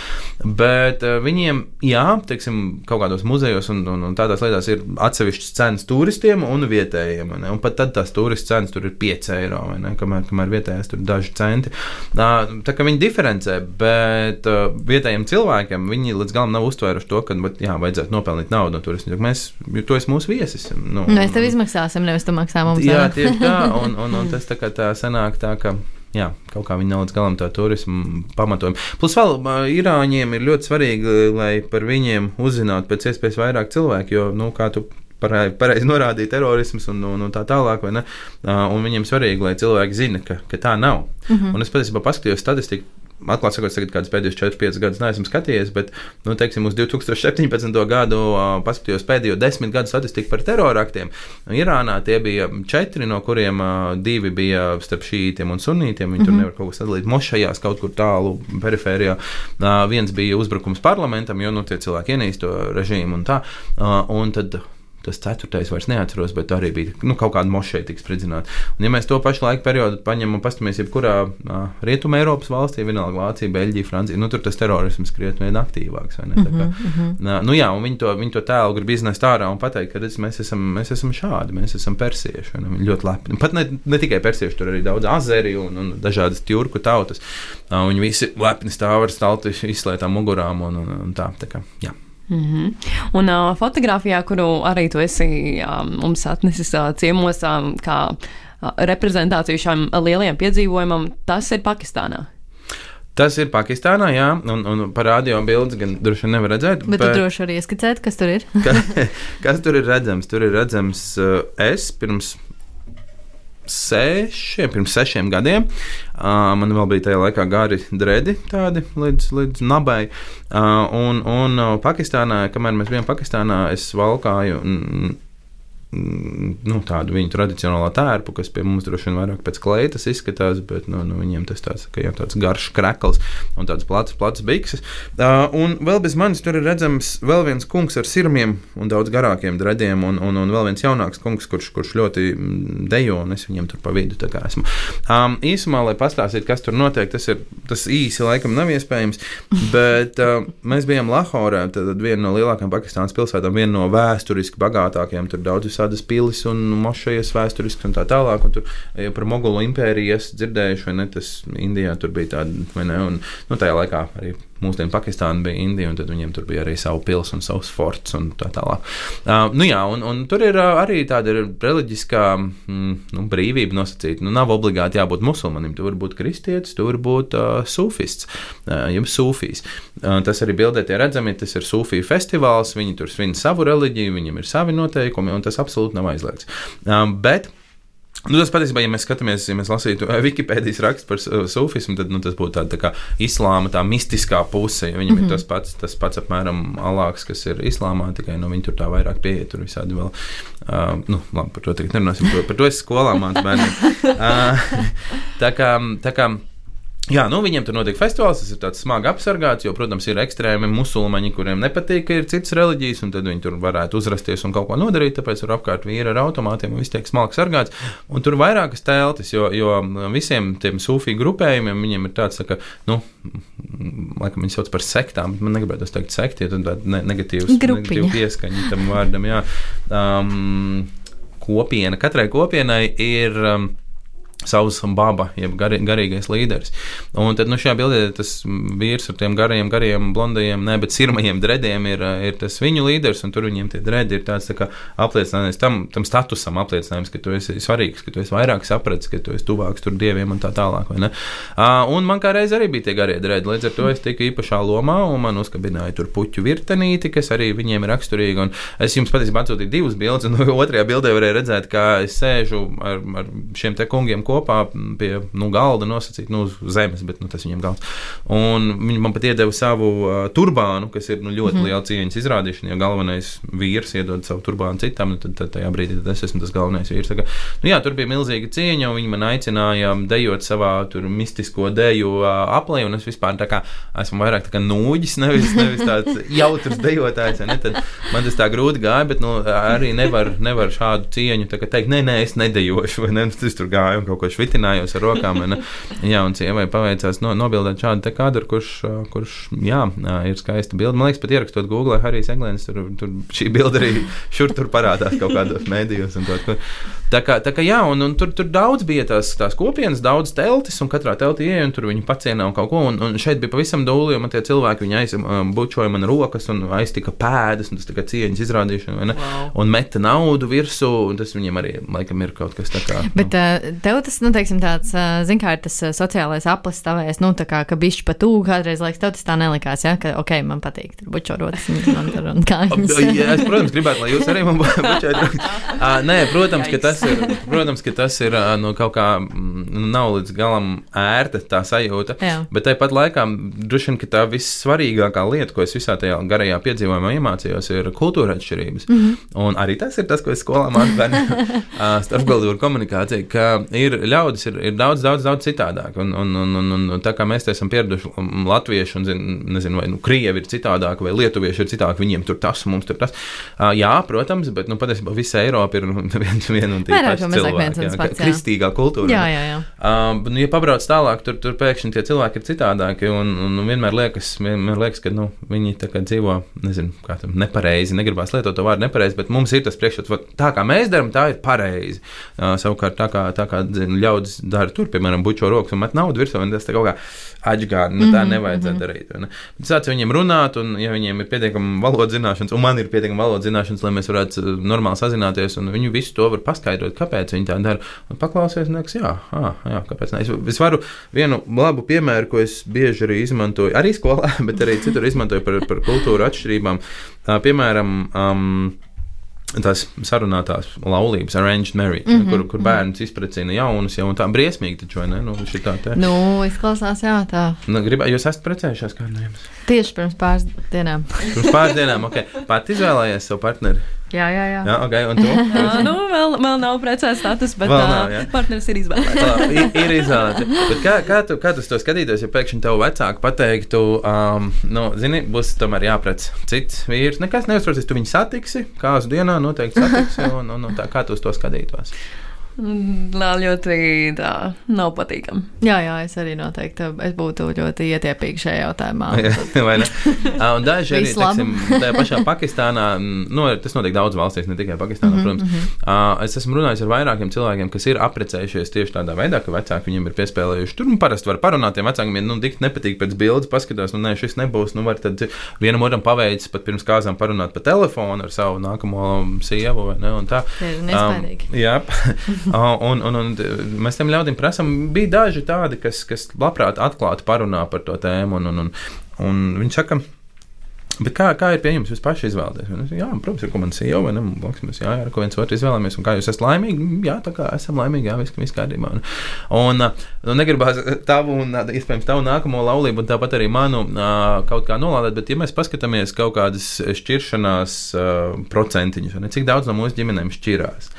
Bet uh, viņiem, jā, teiksim, kaut kādos muzejos un, un, un tādās lietās ir atsevišķas cenas turistiem un vietējiem. Ne? Un pat tad tās turistu cenas tur ir 5 eiro ne, kamēr, kamēr vietējais tur daži centi. Tā kā viņi diferencē, bet vietējiem cilvēkiem viņi līdz galam nav uztvēruši to, ka jā, vajadzētu nopelnīt naudu no turisma. Mēs, tu esi mūsu viesis. Nu, mēs tev izmaksāsim, nevis tu maksā mums. Jā, tieši tā, [LAUGHS] un, un, un tas tā kā tā sanāk tā, ka jā, kaut kā viņi nav līdz galam tā turismu pamatojumu. Plus, vēl Irāņiem ir ļoti svarīgi, lai par viņiem uzzinātu pēc iespējas vairāk cilvēku, jo, nu, kā tu pareizi norādīja terorisms un, un, un tā tālāk. Un viņiem svarīgi, lai cilvēki zina, ka, ka tā nav. Mm -hmm. Un es patiesībā paskatījos statistiku. Atklāti sakot, tagad kādus pēdējos 4-5 gadus neesmu skatījies, bet, nu, teiksim, uz 2017. gadu uh, paskatījos pēdējo desmit gadu statistiku par teroraktiem. Irānā tie bija četri, no kuriem uh, divi bija starp šītiem un sunītiem. Viņi mm -hmm. tur mhm. nevar kaut ko sadalīt mošajās, kaut kur tālu perifērijā. Uh, viens bija uzbrukums parlamentam, jo, nu, tie cilvēki ienīst to režīmu un tā. Uh, un tad tas ceturtais vairs neatceros, bet arī bija nu, kaut kāda mošeja tiks spridzināta. Un, ja mēs to pašu laika periodu paņemam un paskatāmies, jebkurā uh, rietumē Eiropas valstī, vienalga Vācija, Beļģija, Francija, nu, tur tas terorisms krietni vien aktīvāks. Mm -hmm, kā, mm -hmm. nu, jā, un viņi to, viņi to tēlu grib iznest ārā un pateikt, ka redz, mēs, esam, mēs esam šādi, mēs esam persieši. Viņi ļoti lepni. Pat ne, ne tikai persieši, tur arī daudz azeri un, un dažādas turku tautas. Uh, viņi visi lepni stāv ar stalti izslēgtām mugurām un, un, un tā. tā kā, jā. Mm -hmm. Un uh, fotografijā, kuru arī tu esi um, mums atnesis uh, ciemos, um, kā uh, reprezentāciju šam lielajam piedzīvojumam, tas ir Pakistānā. Tas ir Pakistānā, jā, un, un parādīja bildes, gan droši vien nevar redzēt. Bet, tu droši arī ieskicēt, kas tur ir. [LAUGHS] ka, kas tur ir redzams? Tur ir redzams uh, es pirms sešiem, pirms sešiem gadiem. Uh, man vēl bija tajā laikā gari dredi, tādi līdz, līdz nabai. Uh, un, un uh, Pakistānā, kamēr mēs bijām Pakistānā, es valkāju. Mm, nu, tādu viņu tradicionālo tērpu, kas pie mums droši vien vairāk pēc kleitas izskatās, bet nu, nu, viņiem tas tāds, jā, tāds garš krekls un tāds plats, plats bikses. Uh, un vēl bez manis tur ir redzams vēl viens kungs ar sirmiem un daudz garākiem dreadiem, un, un, un vēl viens jaunāks kungs, kurš, kurš ļoti mm, dejo, un es viņam tur pa vidu esmu. Um, īsumā, lai pastāstītu, kas tur notiek, tas ir tas īsi laikam nav iespējams, bet uh, mēs bijām Lahorā, tad viena no lielākajām Pakistānas pilsētām, viena no vēsturiski bagātākajām, tur daudz visādi tādas pilis un mošejas vēsturiskas un tā tālāk. Un tur ja par Mogulu impēriju esmu dzirdējuši, vai ne? Tas Indijā tur bija tāda, vai ne? Un nu, tajā laikā arī mūsdienu Pakistāna bija Indija, un tad viņiem tur bija arī savu pils un savs forts un tā tālāk. Uh, nu jā, un, un tur ir uh, arī tāda reliģiskā mm, nu, brīvība nosacīta. Nu, nav obligāti jābūt musulmanim, tu vari būt kristietis, tu vari būt uh, sufists, uh, jeb sufijs. Uh, tas arī bildē tie redzami, tas ir sufiju festivāls, viņi tur svin savu reliģiju, viņiem ir savi noteikumi, un tas absolūti nav aizliegts. Uh, bet Nu, tas patiesībā, ja mēs skatāmies, ja mēs lasītu Wikipēdijas rakstu par sufismu, tad nu, tas būtu tāda tā kā islāma, tā mistiskā puse. Ja viņam mm -hmm. ir mhm. tas pats, tas pats apmēram alāks, kas ir islāmā, tikai nu, viņi tur tā vairāk pieiet, tur visādi vēl. Uh, nu, labi, par to tagad nerunāsim, par to es skolā mācu bērniem. Uh, [LAUGHS] [LAUGHS] tā kā. Tā kā Jā, nu viņiem tur notiek festivāls, tas ir tāds smagi apsargāts, jo, protams, ir ekstrēmi musulmaņi, kuriem nepatīk, ka ir citas reliģijas, un tad viņi tur varētu uzrasties un kaut ko nodarīt, tāpēc tur apkārt vīri ar automātiem un viss tiek smalki sargāts. Un tur vairākas teltis, jo, jo visiem tiem sūfiju grupējumiem viņiem ir tāds, tā kā, nu, laikam viņi sauc par sektām, bet man negribētu teikt sekti, ja tad ne, negatīvs, negatīvu pieskaņu tam vārdam, jā. Um, kopiena, katrai kopienai ir. Um, savs baba, jeb gar, garīgais līderis. Un tad nu, šajā bildē tas vīrs ar tiem garajiem, garajiem, blondajiem, ne, bet sirmajiem drediem ir, ir tas viņu līderis, un tur viņiem tie dredi ir tāds tā apliecinājums tam, tam statusam, apliecinājums, ka tu esi svarīgs, ka tu esi vairāk sapratis, ka tu esi tuvāks tur dieviem un tā tālāk. Uh, un man kā reiz arī bija tie garie dredi, līdz ar to es tiku īpašā lomā, un man uzkabināja tur puķu virtenīti, kas arī viņiem ir raksturīga. Es jums patiesībā atsūtīju divas bildes, un [LAUGHS] otrajā bildē varēja redzēt, kā es sēžu ar, ar šiem te kungiem kopā pie nu, galda nosacīt, nu, uz zemes, bet nu, tas viņam galds. Un viņi man pat iedeva savu uh, turbānu, kas ir nu, ļoti mm liela cieņas izrādīšana. Ja galvenais vīrs iedod savu turbānu citam, nu, tad, tad tajā brīdī tad es esmu tas galvenais vīrs. Kā, nu, jā, tur bija milzīga cieņa, un viņi man aicināja dejot savā tur mistisko deju uh, aplī, un es vispār kā esmu vairāk kā nūģis, nevis, nevis tāds [LAUGHS] jautrs dejotājs. Ne? Tad man tas tā grūti gāja, bet nu, arī nevar, nevar šādu cieņu teikt, nē, nē, es nedejošu, vai ne? Tas tur gāja un kaut ko švitinājos ar rokām. Ne? Jā, un sievai paveicās no, nobildēt šādu kadru, kurš, kurš jā, ir skaista bilde. Man liekas, pat ierakstot Google, Harijs Eglēns, tur, tur šī bilde arī šur tur parādās kaut kādos mēdījos. Tā kā, tā kā jā, un, un tur, tur daudz bija tās, tās kopienas, daudz teltis, un katrā teltī ieja, un tur viņi pacienā un kaut ko. Un, un šeit bija pavisam dūli, jo man tie cilvēki viņi aizbučoja man rokas un aiztika pēdas, un tas kā cieņas izrādīšana, wow. un meta naudu virsū, un tas viņiem arī laikam ir kaut kas tāds. Bet uh, tev tas, nu, teiksim, tāds, zin kā ir tas sociālais aplis tavēs, nu, tā kā, ka bišķi pat tūgu kādreiz liekas, tev tas tā nelikās, ja, ka, ok, man patīk, tur bučorotas un, un, un, un kājas. Jā, es, protams, gribētu, lai jūs arī man bučojat. uh, nē, protams, ka tas ir, protams, ka tas ir, nu, kaut kā, nu, nav līdz galam ērta tā sajūta, Jā. bet tāpat laikā, droši vien, ka tā vissvarīgākā lieta, ko es visā tajā garajā piedzīvojumā iemācījos, ir kultūra atšķirības. Mm -hmm. Un arī tas ir tas, ko es skolā mācu bērniem, [LAUGHS] starpkultūra komunikācija, ka ir ļaudis, ir, ir daudz, daudz, daudz citādāk. Un, un, un, un, un tā kā mēs esam pieraduši latvieši un, zin, nezinu, vai nu, krievi ir citādāk, vai lietuvieši ir citādāk, viņiem tur tas, mums tur tas. Uh, jā, protams, bet nu, patiesībā visa Eiropa ir [LAUGHS] viens vien un tie paši cilvēki. Jā, pats. Kristīgā kultūra. Jā, jā, jā. Uh, nu, ja pabrauc tālāk, tur, tur pēkšņi tie cilvēki ir citādāki un, un, un vienmēr liekas, vienmēr liekas, ka nu, viņi tā dzīvo, nezinu, kā tam nepareizi, negribās lietot to vārdu nepareizi, bet mums ir tas priekšstats, tā kā mēs darām, tā ir pareizi. Uh, savukārt, tā kā, tā kā zin, ļaudis dara tur, piemēram, bučo rokas un met naudu virsū, un tas kaut kā atgādina, nu, tā mhm, nevajadzētu mm -hmm. darīt. Ne? Bet sāc viņiem runāt, un ja viņiem ir pietiekami valodas zināšanas, un man ir pietiekami valodas zināšanas, lai mēs varētu uh, normāli sazināties, un viņi visu to var paskaidrot, kāpēc viņi tā dara. Un paklausies, liekas, jā, ah, jā, kāpēc ne. Es, es varu vienu labu piemēru, ko es bieži arī izmantoju, arī skolā, [LAUGHS] bet arī citur izmantoju par, par kultūru atšķirībām. Piemēram, um, tās sarunātās laulības, arranged marriage, mm -hmm. kur, kur bērns izprecina jaunus, jau tā briesmīgi taču, vai ne? Nu, tā te. Nu, izklausās, jā, tā. Nu, gribā, jūs esat precējušies kādreiz? Tieši pirms pāris dienām. pirms pāris dienām, ok. Pat izvēlējies savu partneri. Jā, jā, jā. jā okay, un tu? [LAUGHS] nu, vēl, vēl nav precēts status, bet vēl nav, jā. partneris ir izvēlēts. ir, ir izvēlēts. Kā, kā, tu, kā tu to skatītos, ja pēkšņi tev vecāki pateiktu, um, nu, zini, būs tomēr jāprec cits vīrs. Nekas neuztraucies, tu viņu satiksi, kāzu dienā noteikti satiksi, un, un, un tā, kā tu to skatītos. Vēl ļoti tā, nav patīkami. Jā, jā, es arī noteikti es būtu ļoti ietiepīga šajā jautājumā. [LAUGHS] un daži arī, teiksim, tajā pašā Pakistānā, nu, tas notiek daudz valstīs, ne tikai Pakistānā, mm -hmm, protams. Mm -hmm. Es esmu runājis ar vairākiem cilvēkiem, kas ir apprecējušies tieši tādā veidā, ka vecāki viņiem ir piespēlējuši. Tur nu, parasti var parunāt tiem vecākiem, ja nu, tik nepatīk pēc bildes, paskatās, nu, nē, šis nebūs. Nu, var tad vienam otram paveicis pat pirms kāzām parunāt pa telefonu ar savu nākamo sievu vai ne, un tā. Um, jā. [LAUGHS] [LAUGHS] un, un, un mēs tam ļaudīm prasām, bija daži tādi, kas, kas labprāt atklāti parunā par to tēmu. Un, un, un, un viņi saka, Bet kā, kā ir pie jums? Jūs paši izvēlaties? Es, jā, protams, ir komanda CEO vai ne? Blakus mēs, jā, jā, ko viens otru izvēlamies. Un kā jūs esat laimīgi? Jā, tā kā esam laimīgi, jā, viss, viss kārtībā. Un, un nu, negribās tavu un, iespējams, tavu nākamo laulību un tāpat arī manu kaut kā nolādēt, bet ja mēs paskatāmies kaut kādas šķiršanās procentiņus, ne, cik daudz no mūsu ģimenēm šķirās,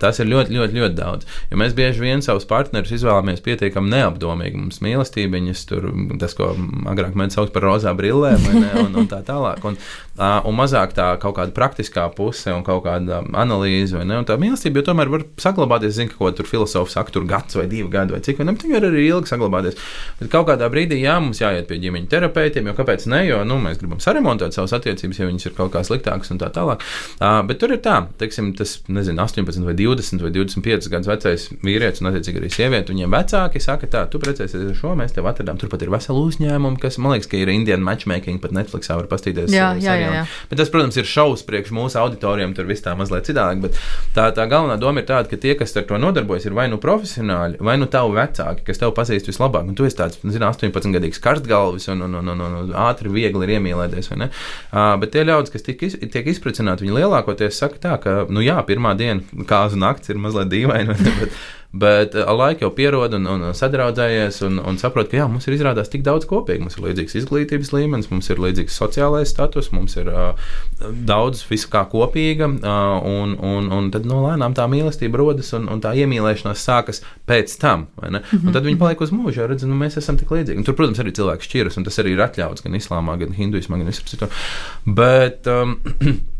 tas ir ļoti, ļoti, ļoti daudz. Jo mēs bieži vien savus partnerus izvēlamies pietiekami neapdomīgi. Mums mīlestībiņas, tur, tas, ko agrāk mēs saucam par rozā brillēm, un, un tā tālāk. Un, un mazāk tā kaut kāda praktiskā puse un kaut kāda analīze, vai ne? Un tā mīlestība jau tomēr var saglabāties, zinu, ko tur filozofs saka, tur gads vai divi gadi vai cik? Bet viņi var arī ilgi saglabāties. Bet kaut kādā brīdī, jā, mums jāiet pie ģimeņa terapeitiem, jo kāpēc ne? Jo, nu, mēs gribam saremontēt savas attiecības, ja viņas ir kaut kā sliktākas un tā tālāk. Uh, bet tur ir tā, teiksim, tas, nezinu, 18 vai 20 vai 25 gadus vecais vīrietis un, attiecīgi, arī sieviete, viņiem vecāki saka, tā, tu precēsies ar šo, mēs tev atradām. Turpat ir vesela uzņēmuma, kas, man liekas, ka ir Indian matchmaking, pat Netflixā var pastīties. Jā, jā, jā, jā. Bet tas, protams, ir šausmas priekš mūsu auditorijiem, tur viss tā mazliet citādāk. Bet tā, tā galvenā doma ir tāda, ka tie, kas ar to nodarbojas, ir vai nu profesionāļi, vai nu tavi vecāki, kas tev pazīst vislabāk. Un tu esi tāds, zini, 18 gadīgs karstgalvis un, un, un, un, un, un ātri, viegli ir iemīlēties. Uh, bet tie ļaudis, kas tiek, iz, tiek izpratināti, viņi lielākoties saka tā, ka, nu jā, pirmā diena, kāzu naktis ir mazliet dīvaina. [LAUGHS] Bet, Bet ar laiku jau pierod un, un sadraudzējies un, un saprot, ka jā, mums ir izrādās tik daudz kopīgi. Mums ir līdzīgs izglītības līmenis, mums ir līdzīgs sociālais status, mums ir uh, daudz visu kā kopīga. Uh, un, un, un tad no nu, lēnām tā mīlestība rodas un, un tā iemīlēšanās sākas pēc tam. Mm -hmm. Tad viņi paliek uz mūžu, jo redz, nu, mēs esam tik līdzīgi. Un tur, protams, arī cilvēki šķiras, un tas arī ir atļauts gan islāmā, gan hinduismā, gan visur citur. Bet um, [CLEARS THROAT]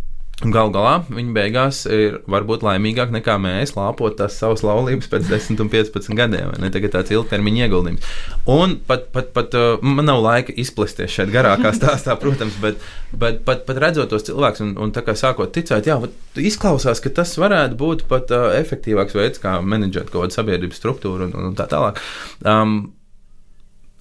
Galu galā viņi beigās ir varbūt laimīgāk nekā mēs, lāpot tās savas laulības pēc 10 un 15 gadiem. Ne tagad tāds ilgtermiņa ieguldījums. Un pat, pat, pat uh, man nav laika izplesties šeit garākā [LAUGHS] stāstā, protams, bet, bet pat, pat redzot tos cilvēkus un, un tā kā sākot ticēt, jā, izklausās, ka tas varētu būt pat uh, efektīvāks veids, kā menedžēt kaut kādu sabiedrības struktūru un, un tā tālāk. Um,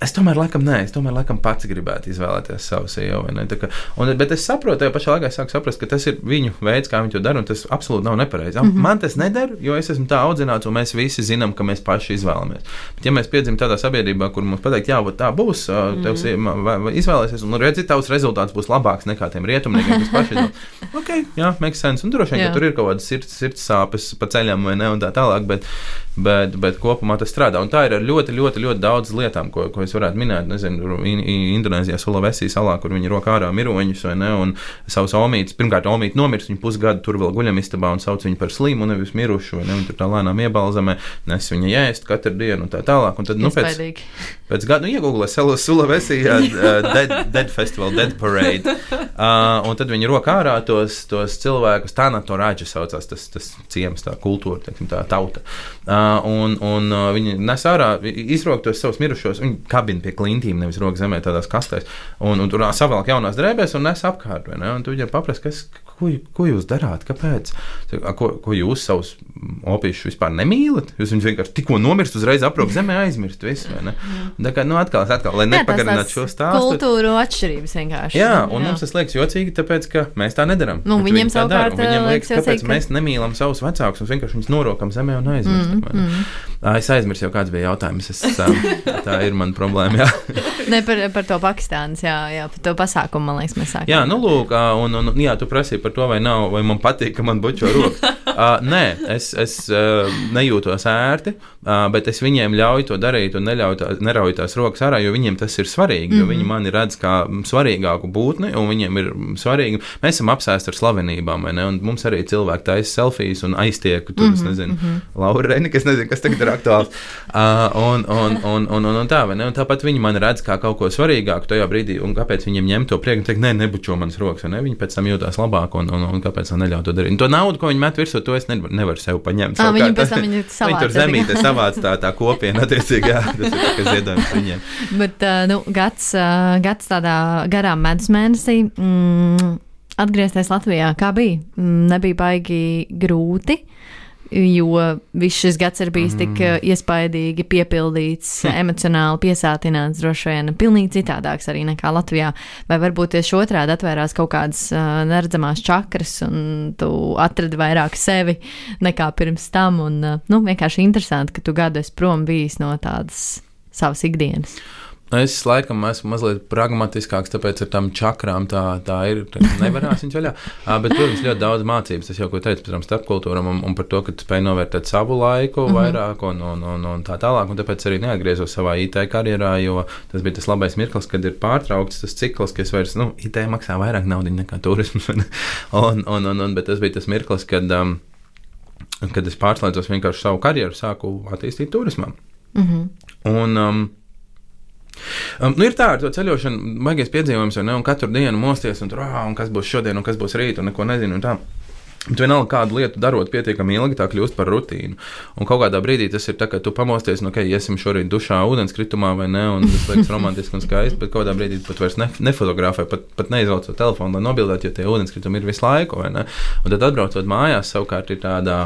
Es tomēr, laikam, nē, es tomēr, laikam, pats gribētu izvēlēties savu sievu. Un, bet es saprotu, tajā pašā laikā es sāku saprast, ka tas ir viņu veids, kā viņi to dara, un tas absolūti nav nepareizi. Mm -hmm. Man tas neder, jo es esmu tā audzināts, un mēs visi zinām, ka mēs paši izvēlamies. Bet, ja mēs piedzimstam tādā sabiedrībā, kur mums pateikt, jā, tā būs, mm -hmm. tev izvēlēsies, un redzi, tavs rezultāts būs labāks nekā tiem rietumniekiem, kas paši izvēlas. [LAUGHS] ok, jā, makes sense. Un droši vien, ka tur ir kaut kādas sirds, sirds sāpes pa ceļam vai ne, un tā tālāk. Bet, bet, bet kopumā tas strādā. Un tā ir ar ļoti, ļoti, ļoti daudz lietām, ko, ko es varētu minēt, nezinu, Indonēzijā, Sulavesī salā, kur viņi rok ārā miroņus vai ne, un savus omītus. Pirmkārt, omīti nomirst, viņi pusgadu tur vēl guļam istabā un sauc viņu par slimu, nevis mirušu, vai ne, viņi tur tā lēnām iebalzamē, nes viņa jēst katru dienu un tā tālāk. Un tad, nu, pēc, [LAUGHS] pēc gada, nu, iegūlē Sulavesī, uh, dead, dead Festival, Dead Parade, uh, un tad viņi rok ārā tos, tos cilvēkus, tā Natorāģa saucās, tas, tas ciems, tā kultūra, teiksim, tā tauta. Uh, un, un uh, viņi nes ārā, izrok tos savus mirušos, viņi kabina pie klintīm, nevis rokas zemē, tādās kastēs. Un, un tur savelk jaunās drēbēs un nes apkārt. Un tu viņam paprasti, kas, ko, ko jūs darāt, kāpēc? Ko, ko jūs savus opīšus vispār nemīlat? Jūs viņus vienkārši tikko nomirst, uzreiz aprūp zemē aizmirst visu. Tā kā, nu, atkal, atkal lai nepagarinātu šo stāstu. Kultūru atšķirības vienkārši. Jā, un jā. mums tas liekas jocīgi, tāpēc, ka mēs tā nedaram. Nu, viņiem viņi savukārt viņiem liekas, kāpēc ka... mēs nemīlam savus vecākus un vienkārši viņus norokam zemē un aizmirstam. Mm, mm. Es aizmirsu jau kāds bija jautājums. Es, [LAUGHS] tā ir mana problēma. [LAUGHS] ne par, par to Pakistānas, jā, jā, par to pasākumu, man liekas, mēs sākām. Jā, nu lūk, un, un jā, tu prasīji par to, vai nav, vai man patīk, ka man bučo rokas. uh, [LAUGHS] nē, es, es uh, nejūtos ērti, uh, bet es viņiem ļauju to darīt un neļauju tā, nerauju tās rokas ārā, jo viņiem tas ir svarīgi. Mm -hmm. Viņi mani redz kā svarīgāku būtni, un viņiem ir svarīgi. Mēs esam apsēsti ar slavenībām, vai ne? Un mums arī cilvēki taisa selfijas un aiztiek, tur, mm -hmm, es nezinu, mm -hmm. Laura Reinika, es nezinu, kas tagad ir aktuāls. Uh, un, un, un, un, un, un tā, vai ne? Un tāpat viņi man redz kā kaut ko svarīgāku tajā brīdī, un kāpēc viņiem ņem to prieku un teikt, nē, nebučo manas rokas, vai ne? Viņi pēc tam jūtās labāk un, un, un kāpēc man neļauj to darīt. Un to naudu, ko viņi met virsū, to es nevaru, nevaru sev paņemt. À, viņi pēc tam viņi, [LAUGHS] viņi tur zemītē savāc tā, tā kopiena, attiecīgi, jā, tas ir tā, ziedojums viņiem. Bet, nu, gads, gads tādā garām medus mēnesī. Mm, Atgriezties Latvijā, kā bija? Mm, nebija baigi grūti. Uh, jo viss šis gads ir bijis mm. tik uh, iespaidīgi piepildīts, emocionāli piesātināts, droši vien pilnīgi citādāks arī nekā Latvijā. Vai varbūt tieši otrādi atvērās kaut kādas uh, neredzamās čakras, un tu atradi vairāk sevi nekā pirms tam. Un, uh, nu, vienkārši interesanti, ka tu gadu esi prom bijis no tādas savas ikdienas. Es laikam esmu mazliet pragmatiskāks, tāpēc ar tām čakrām tā, tā ir. Tā nevarās viņas vaļā. Uh, [LAUGHS] bet, protams, ļoti daudz mācības. Tas jau, ko teicu par starpkultūram un, un par to, ka spēj novērtēt savu laiku mm -hmm. vairāk un, un, un, un tā tālāk. Un tāpēc arī neatgriezos savā IT karjerā, jo tas bija tas labais mirklis, kad ir pārtraukts tas cikls, ka es vairs, nu, IT maksā vairāk naudas nekā turisms. [LAUGHS] un, un, un, un, bet tas bija tas mirklis, kad. Um, kad es pārslēdzos vienkārši savu karjeru, sāku attīstīt turismā. Mm -hmm. Un, um, Um, nu ir tā, ar to ceļošanu, baigies piedzīvojums, ne, un katru dienu mosties, un tur, ah, un kas būs šodien, un kas būs rīt, un neko nezinu. Un tā. Bet vienalga, kādu lietu darot pietiekami ilgi, tā kļūst par rutīnu. Un kādā brīdī tas ir tā, ka tu pamosties, nu, ok, iesim šorīt dušā, ūdenskritumā vai ne, un tas liekas romantiski un skaisti, bet kādā brīdī pat vairs ne, nefotografē, pat, pat neizlaucot telefonu, lai nobildētu, jo tie ūdenskritumi ir visu laiku? Un tad atbraucot mājās, savukārt ir tādā.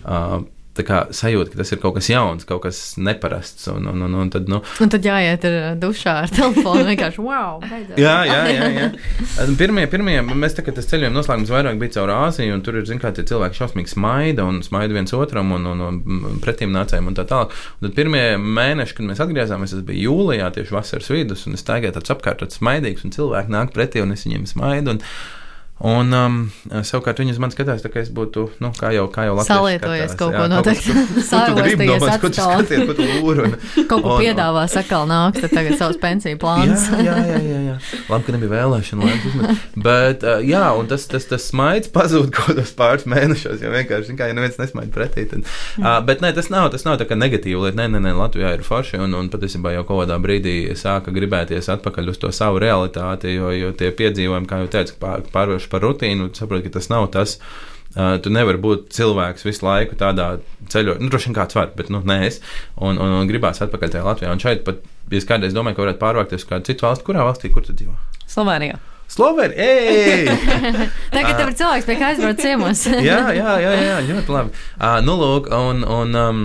Uh, kā, sajūta, ka tas ir kaut kas jauns, kaut kas neparasts. Un, un, un, un, tad, nu, un tad jāiet ar dušā ar telefonu [LAUGHS] vienkārši wow! Beidzot. jā, jā, jā. jā. Pirmie, pirmie, mēs tā kā tas ceļojuma noslēgums vairāk bija caur Āziju, un tur ir, zin kā, tie cilvēki šausmīgi smaida un smaida viens otram un, un, un pretīm nācējiem un tā tālāk. Un tad pirmie mēneši, kad mēs atgriezāmies, tas bija jūlijā, tieši vasaras vidus, un es staigāju tāds apkārt, tāds smaidīgs, un cilvēki nāk pretī, un es viņiem smaidu. Un, Un um, savukārt viņi uz mani skatās, tā kā es būtu, nu, kā jau, kā jau Latvijas Salietojies kaut ko noteikti. Sārosties atkal. Ko tu skaties, ko tu lūru? Un, [LAUGHS] kaut ko un, piedāvā, sakal nāk, tad tagad savus pensiju plānus. jā, jā, jā, jā, jā. Labi, ka nebija vēlēšana laiks uzmet. [LAUGHS] Bet, uh, jā, un tas, tas, tas smaids pazūd [LAUGHS] kaut kādos pāris mēnešos, jo vienkārši, kā ja neviens nesmaid pretī. Tad, uh, bet nē, tas nav, tas nav tā kā negatīva lieta. Nē, nē, nē, Latvijā ir forši, un, un patiesībā jau kaut kādā brīdī sāka gribēties atpakaļ uz to savu realitāti, jo, jo tie piedzīvojumi, kā jau teicu, pārvērš par rutīnu, saproti, ka tas nav tas. Uh, tu nevari būt cilvēks visu laiku tādā ceļojumā. Nu, droši vien kāds var, bet nu, nē, es. Un, un, un gribās atpakaļ tajā Latvijā. Un šeit pat, ja es kādreiz domāju, ka varētu pārvākties uz kādu citu valsti, kurā valstī, kur tu dzīvo? Slovenijā. Slovenija! [LAUGHS] Tagad tev ir cilvēks, pie kā aizbraukt ciemos. jā, jā, jā, jā, ļoti labi. Uh, nu, lūk, un. un um,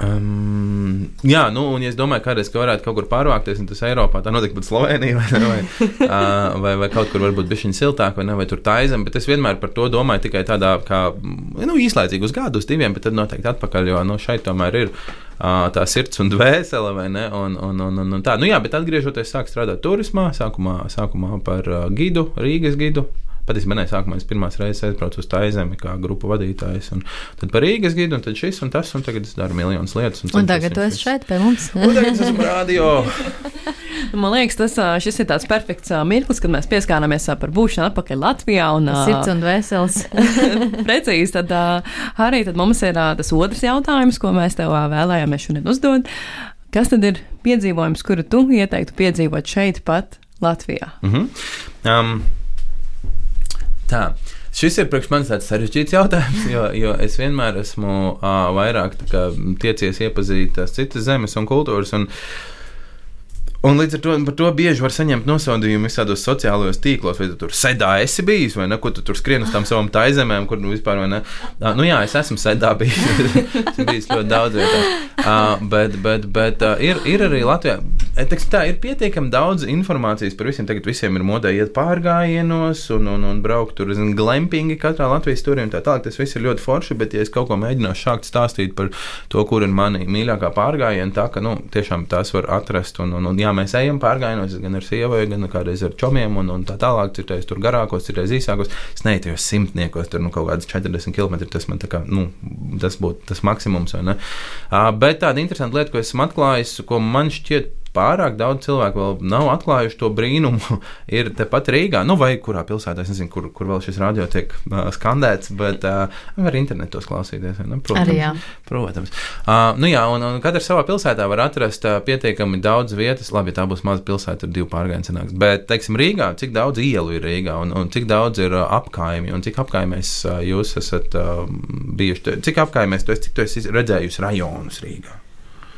Um, jā, nu, un ja es domāju, kādreiz ka varētu kaut kur pārvākties, un tas Eiropā, tā noteikti būtu Slovenija vai, vai, [LAUGHS] uh, vai, vai kaut kur varbūt bišķiņa siltāk, vai, ne, vai tur tā aizem, bet es vienmēr par to domāju tikai tādā, kā, nu, īslaicīgi uz gadu, uz diviem, bet tad noteikti atpakaļ, jo, nu, šeit tomēr ir uh, tā sirds un dvēsele, vai ne, un, un, un, un, un tā. Nu, jā, bet atgriežoties, sāk strādāt turismā, sākumā, sākumā par uh, gidu, Rīgas gidu, Patiesībā nē, sākumā es pirmās reizes aizbraucu uz Taizemi kā grupu vadītājs, un tad par Rīgas gidu, un tad šis un tas, un tagad es daru miljonus lietas. Un, un tagad tu esi šeit pie mums. un tagad es esmu radio. [LAUGHS] Man liekas, tas šis ir tāds perfekts mirklis, kad mēs pieskārāmies par būšanu atpakaļ Latvijā. Un, Sirds un vesels. [LAUGHS] precīzi, tad arī tad mums ir tas otrs jautājums, ko mēs tev vēlējāmies šodien uzdot. Kas tad ir piedzīvojums, kuru tu ieteiktu piedzīvot šeit, pat Latvijā? Mm -hmm. um, Tā. Šis ir priekš manis tāds sarežģīts jautājums, jo, jo es vienmēr esmu uh, vairāk kā, tiecies iepazīt tās citas zemes un kultūras. Un, Un līdz ar to to bieži var saņemt nosodījumu visādos sociālajos tīklos, vai tu tur sedā esi bijis, vai ne, ko tu tur skrien uz tām savām taizemēm, kur nu vispār, ne. Uh, nu jā, es esmu sedā bijis, [LAUGHS] esmu bijis ļoti daudz vietā. Uh, bet, bet, bet uh, ir, ir arī Latvijā, teiksim, tā ir pietiekami daudz informācijas par visiem. Tagad visiem ir modē iet pārgājienos un, un, un braukt tur, zin, glampingi katrā Latvijas turī un tā tālāk. Tas viss ir ļoti forši, bet ja es kaut ko mēģināšu šākt stāstīt par to, kur ir mani mīļākā pārgājiena, tā ka, nu, tiešām tās var atrast un, un, un jā, jā, mēs ejam pārgājienos gan ar sievai, gan kādreiz ar čomiem un, un tā tālāk. Citreiz tur garākos, citreiz īsākos. Es neietu tajos simtniekos, tur nu, kaut kādas 40 km. Tas man kā, nu, tas būtu tas maksimums. Uh, bet tāda interesanta lieta, ko esmu atklājis, ko man šķiet pārāk daudz cilvēku vēl nav atklājuši to brīnumu. [LAUGHS] ir tepat Rīgā, nu, vai kurā pilsētā, es nezinu, kur, kur vēl šis radio tiek uh, skandēts, bet uh, var internetos klausīties. Ne? Protams. Arī, jā. protams. Uh, nu, jā, un, un katra savā pilsētā var atrast uh, pietiekami daudz vietas. Labi, ja tā būs maza pilsēta, tad divu pārgājienu sanāks. Bet, teiksim, Rīgā, cik daudz ielu ir Rīgā un, un cik daudz ir uh, apkaimi un cik apkaimēs uh, jūs esat uh, bijuši? Cik apkaimēs tu esi, cik tu esi redzējusi rajonus Rīgā?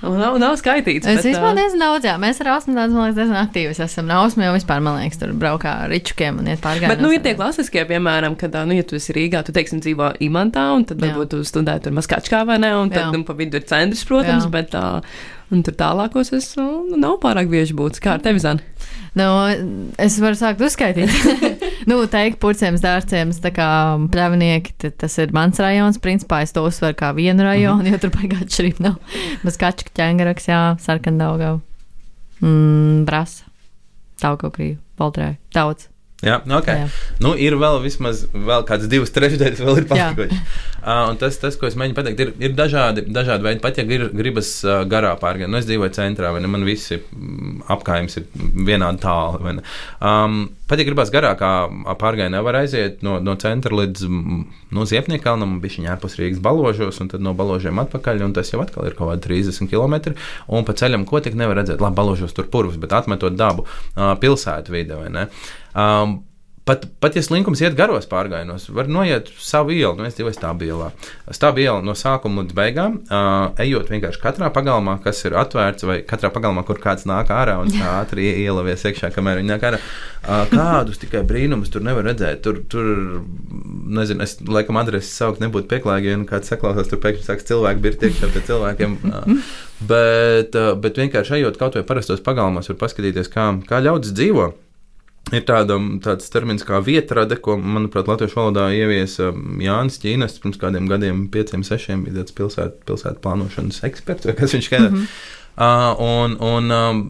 Nav, nav skaitīts. Es vispār diezgan daudz, jā. Mēs ar Ausmu daudz, man liekas, diezgan aktīvi esam. Ausmu jau vispār, man liekas, tur braukā ar ričukiem un iet pārgājienos. Bet, nu, ir tie klasiskie, piemēram, kad, nu, ja tu esi Rīgā, tu, teiksim, dzīvo Imantā, un tad varbūt tu studē tur Maskačkā vai ne, un tad, jā. nu, pa vidu ir centrs, protams, jā. bet, uh, un tur tālākos es, nu, nav pārāk bieži būtis. Kā ar tevi, Zani? Nu, es varu sākt uzskaitīt. [LAUGHS] nu, teikt, purcēm, dārcēm, tā kā pļavnieki, tas ir mans rajons. Principā es to uzsveru kā vienu rajonu, mm -hmm. jo tur baigāt šrīm nav. Bez kačka ķēngaraks, jā, sarkandaugau. mm, Brasa, Taukokrīva, Baltrē, daudz. Jā, nu, okay. Jā. Nu, ir vēl vismaz vēl kādas divas trešdaļas, vēl ir palikušas. Uh, tas, tas, ko es mēģinu pateikt, ir, ir dažādi, dažādi veidi. Pat ja ir, gribas uh, garā pārgājienā, nu, es dzīvoju centrā, vai ne? Man visi apgājumi ir vienādi tāli. Um, pat ja gribas garākā pārgājienā, var aiziet no, no centra līdz no Ziepniekalnam, bija viņa ārpus Rīgas baložos, un tad no baložiem atpakaļ. Tas jau atkal ir kaut kādi 30 km. Un pa ceļam, ko tik nevar redzēt, labi, baložos tur purvs, bet atmetot dabu pilsētu vidē. Um, Pat, pat ja slinkums iet garos pārgājienos, var noiet savu ielu. Nu, es dzīvoju stāvā ielā. Stāvā iela no sākuma līdz beigām, uh, ejot vienkārši katrā pagalmā, kas ir atvērts, vai katrā pagalmā, kur kāds nāk ārā un tā ātri ielavies iekšā, kamēr viņi nāk ārā. Uh, kādus tikai brīnumus tur nevar redzēt. Tur, tur nezinu, es laikam adresi saukt nebūtu pieklājīgi, ja nu kāds saklausās, tur pēkšņi sāks cilvēki birti iekšā pie cilvēkiem. Uh, bet, uh, bet vienkārši ejot kaut vai parastos pagalmos, var paskatīties, kā, kā ļaudis dzīvo. Ir tāda, tāds termins kā vietrade, ko, manuprāt, latviešu valodā ieviesa Jānis Čīnas pirms kādiem gadiem, pieciem, sešiem, bija tāds pilsētu, pilsētu plānošanas eksperts, vai kas viņš skaidrs. Mm -hmm. Uh, un, un um,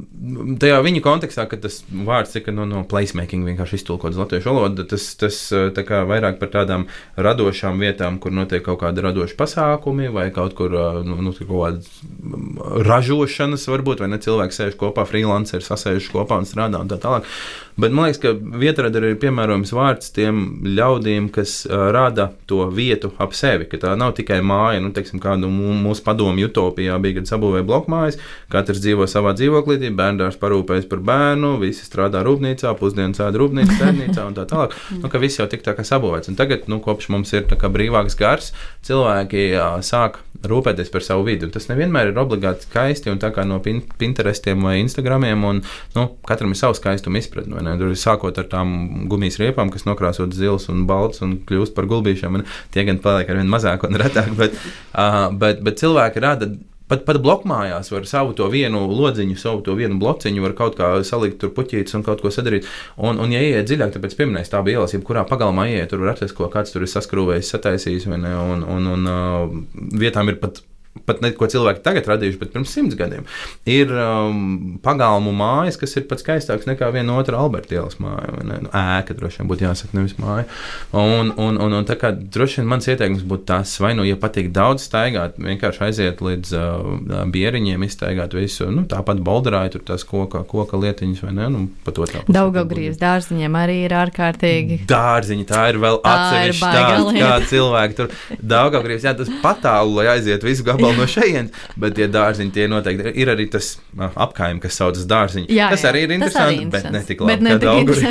tajā viņa kontekstā, kad tas vārds tika no, no placemaking vienkārši iztulkots latviešu valodā, tas, tas tā kā vairāk par tādām radošām vietām, kur notiek kaut kādi radoši pasākumi vai kaut kur nu, nu, kaut kādas ražošanas, varbūt, vai ne cilvēki sēž kopā, freelanceri sasēž kopā un strādā un tā tālāk. Bet man liekas, ka vietrada ir piemērojams vārds tiem ļaudīm, kas uh, rada to vietu ap sevi. Ka tā nav tikai māja, nu, teiksim, kādu mūsu padomu utopijā bija, kad sabūvēja blokmājas, Katrs dzīvo savā dzīvoklī, bērns parūpējas par bērnu, visi strādā rūpnīcā, pusdienas ēda rūpnīcā, sēdnīcā un tā tālāk. Nu, ka viss jau tik tā kā sabūvēts. Un tagad, nu, kopš mums ir brīvāks gars, cilvēki jā, sāk rūpēties par savu vidi. Un tas nevienmēr ir obligāti skaisti un tā kā no Pinterestiem vai Instagramiem. Un, nu, katram ir savs skaistuma izpratne. Tur ir sākot ar tām gumijas riepām, kas nokrāsot zils un balts un kļūst par gulbīšiem. Tie gan paliek ar vien mazāk un retāk, bet, uh, bet, bet cilvēki rada Pat, pat blokmājās var savu to vienu lodziņu, savu to vienu blociņu, var kaut kā salikt tur puķītes un kaut ko sadarīt. Un, un ja ieiet dziļāk, tāpēc pieminēs tā bija ielas, jebkurā pagalmā ieiet, tur var atrast, ko kāds tur ir saskrūvējis, sataisījis, un, un, un, un vietām ir pat pat ne ko cilvēki tagad radījuši, bet pirms simts gadiem, ir um, pagalmu mājas, kas ir pat skaistākas nekā viena otra Alberta ielas māja. Ne? Nu, ēka droši vien būtu jāsaka, nevis māja. Un, un, un, un tā kā droši vien mans ieteikums būtu tas, vai nu, ja patīk daudz staigāt, vienkārši aiziet līdz uh, bieriņiem, izstaigāt visu, nu, tāpat bolderāju, tur tās koka, koka lietiņas, vai ne? Nu, pat otrā pusē. Daugavgrības dārziņiem arī ir ārkārtīgi. Dārziņi, tā ir vēl atsevišķa tāda, kā cilvēki tur. Daugavgrības, jā, tas patālu, lai aiziet visu gabalu gabalu no šejienes, bet tie dārziņi tie noteikti ir arī tas apkaim, kas saucas dārziņi. Jā, tas arī ir interesanti, bet ne tik labi ne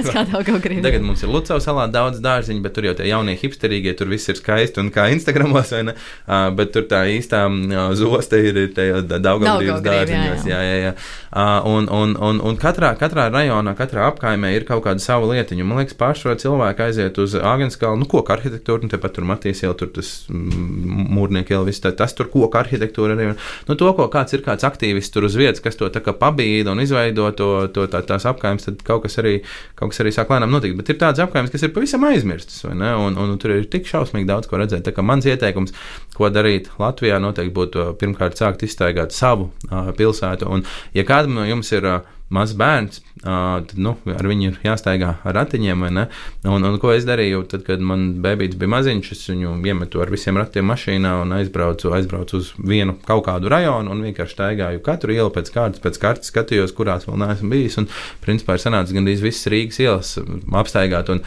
kā Daugavgrības. Tagad mums ir Lucavas salā daudz dārziņu, bet tur jau tie jaunie hipsterīgie, tur viss ir skaisti un kā Instagramos, vai ne? Uh, bet tur tā īstā uh, zoste ir tajā Daugavgrības dārziņos. Jā, jā, jā. Uh, un, un, un, un katrā, katrā rajonā, katrā apkaimē ir kaut kāda sava lietiņa. Man liekas, pārsvarā cilvēki aiziet uz Āgenskalnu, nu, koku arhitektūru, un tepat tur Matīs jau tur tas mūrnieki jau viss, tas tur koku arhitektūra arī. Nu, to, ko kāds ir kāds aktīvists tur uz vietas, kas to tā kā pabīda un izveido to, to tā, tās apkaimes, tad kaut kas, arī, kaut kas arī sāk lēnām notikt. Bet ir tādas apkaimes, kas ir pavisam aizmirstas, un, un, un tur ir tik šausmīgi daudz ko redzēt. Tā kā mans ieteikums, ko darīt Latvijā, noteikti būtu pirmkārt sākt iztaigāt savu uh, pilsētu. Un, ja kādam no jums ir uh, mazs bērns, tad nu, ar viņu ir jāstaigā ar ratiņiem. Un, un ko es darīju, tad, kad man bērns bija maziņš, es viņu iemetu ar visiem ratiem mašīnā un aizbraucu, aizbraucu uz vienu kaut kādu rajonu un vienkārši staigāju katru ielu pēc kārtas, pēc kārtas skatījos, kurās vēl neesmu bijis. Un, principā, ir sanācis gandrīz visas Rīgas ielas apstaigāt. Un,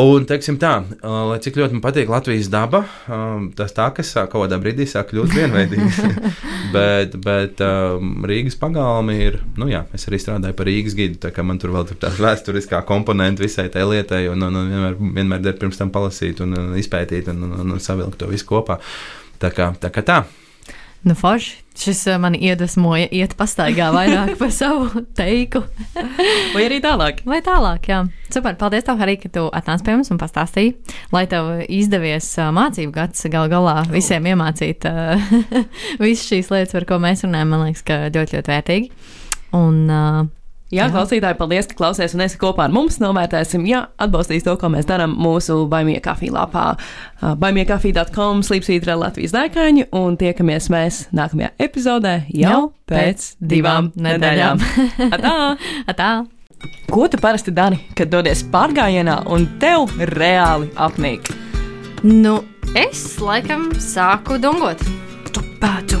Un, teiksim tā, lai cik ļoti man patīk Latvijas daba, tas tā, kas kaut kādā brīdī sāk kļūt vienveidīgs. [LAUGHS] bet bet um, Rīgas pagalmi ir, nu jā, es arī strādāju par Rīgas gidu, tā kā man tur vēl ir tāds vēsturiskā komponenta visai tai lietai, un, un, un vienmēr, vienmēr der pirms tam palasīt un, un izpētīt un, un, un savilkt to visu kopā. Tā kā tā. Kā tā. Nu, forši. Šis uh, man iedvesmoja iet pastaigā vairāk [LAUGHS] par savu teiku. Vai arī tālāk? Vai tālāk, jā. Super, paldies tev arī, ka tu atnāc pie mums un pastāstīji. Lai tev izdevies uh, mācību gads gal galā visiem iemācīt uh, [LAUGHS] visas šīs lietas, par ko mēs runājam, man liekas, ka ļoti, ļoti vērtīgi. Un uh, Jā, klausītāji, paldies, ka klausies un esi kopā ar mums. Novērtēsim, ja atbalstīs to, ko mēs darām mūsu baimie kafiju lapā. Uh, Baimiekafija.com, slīpsvītra Latvijas dēkaņi un tiekamies mēs nākamajā epizodē jau, jau pēc divām nedēļām. Atā! [LAUGHS] Atā! Ko tu parasti dari, kad dodies pārgājienā un tev reāli apnīk? Nu, es laikam sāku dungot. Paču, paču,